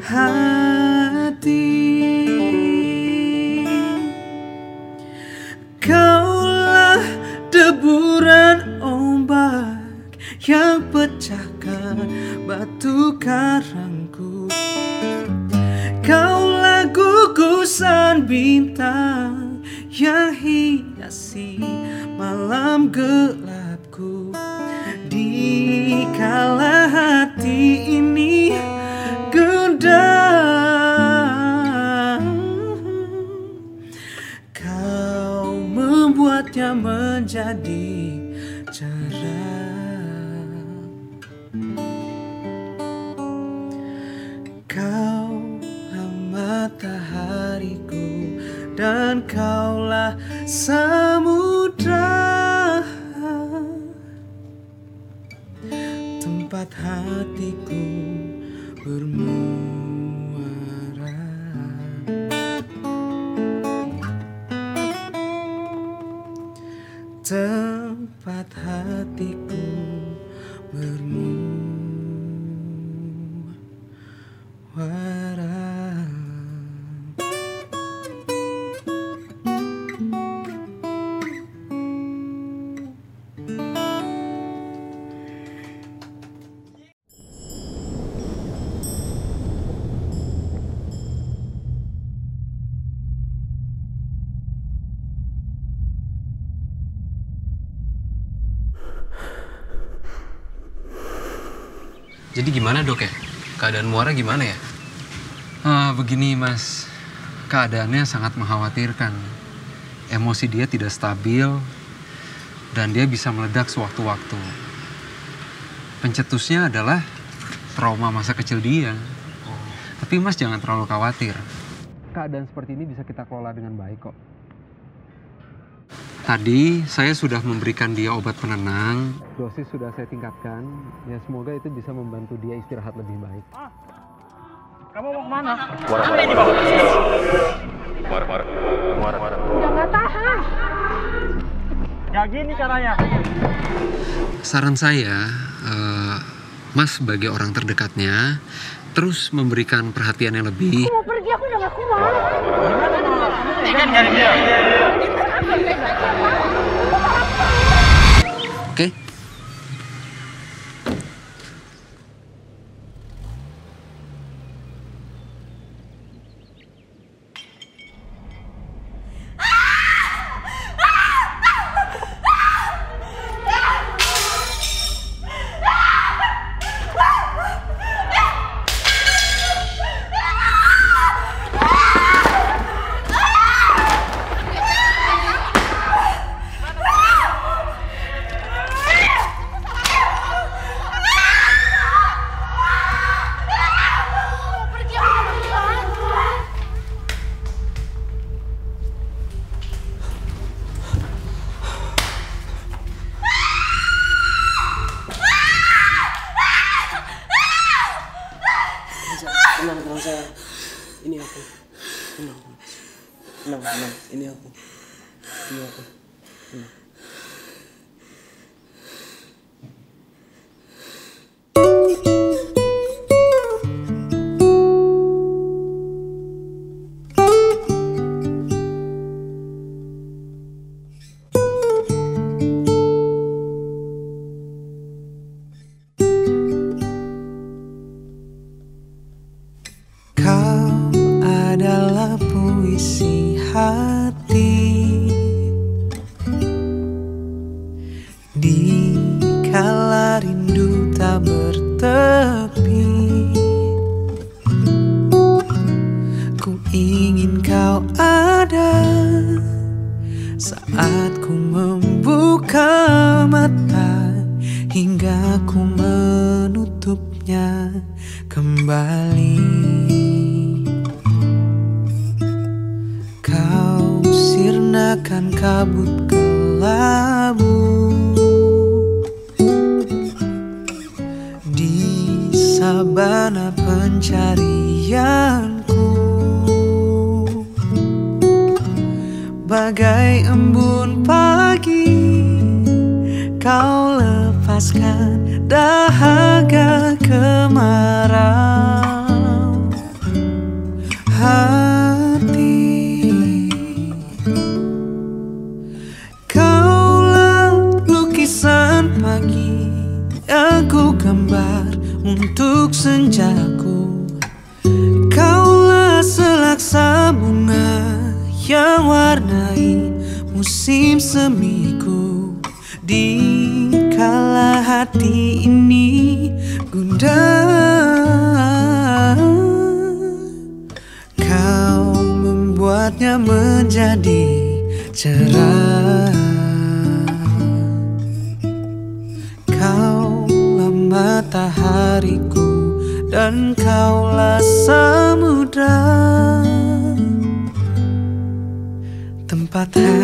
[SPEAKER 2] hati. Kaulah deburan ombak yang pecahkan batu karangku bintang yang hiasi malam gelapku
[SPEAKER 3] Jadi gimana dok ya? Keadaan Muara gimana ya?
[SPEAKER 17] Ah, begini mas, keadaannya sangat mengkhawatirkan. Emosi dia tidak stabil dan dia bisa meledak sewaktu-waktu. Pencetusnya adalah trauma masa kecil dia. Tapi mas jangan terlalu khawatir. Keadaan seperti ini bisa kita kelola dengan baik kok. Tadi saya sudah memberikan dia obat penenang. Dosis sudah saya tingkatkan. Ya semoga itu bisa membantu dia istirahat lebih baik.
[SPEAKER 18] Kamu mau ke mana?
[SPEAKER 19] Muara,
[SPEAKER 18] Kamu
[SPEAKER 19] muara,
[SPEAKER 18] ini bawa.
[SPEAKER 19] Muara, muara. Muara, muara.
[SPEAKER 18] Udah nggak tahan.
[SPEAKER 20] Gak gini caranya.
[SPEAKER 17] Saran saya, eh, Mas sebagai orang terdekatnya, terus memberikan perhatian yang lebih.
[SPEAKER 21] Mau pergi aku udah gak kuat.
[SPEAKER 20] Ini kan dia.
[SPEAKER 2] Venga.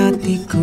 [SPEAKER 2] Hatiku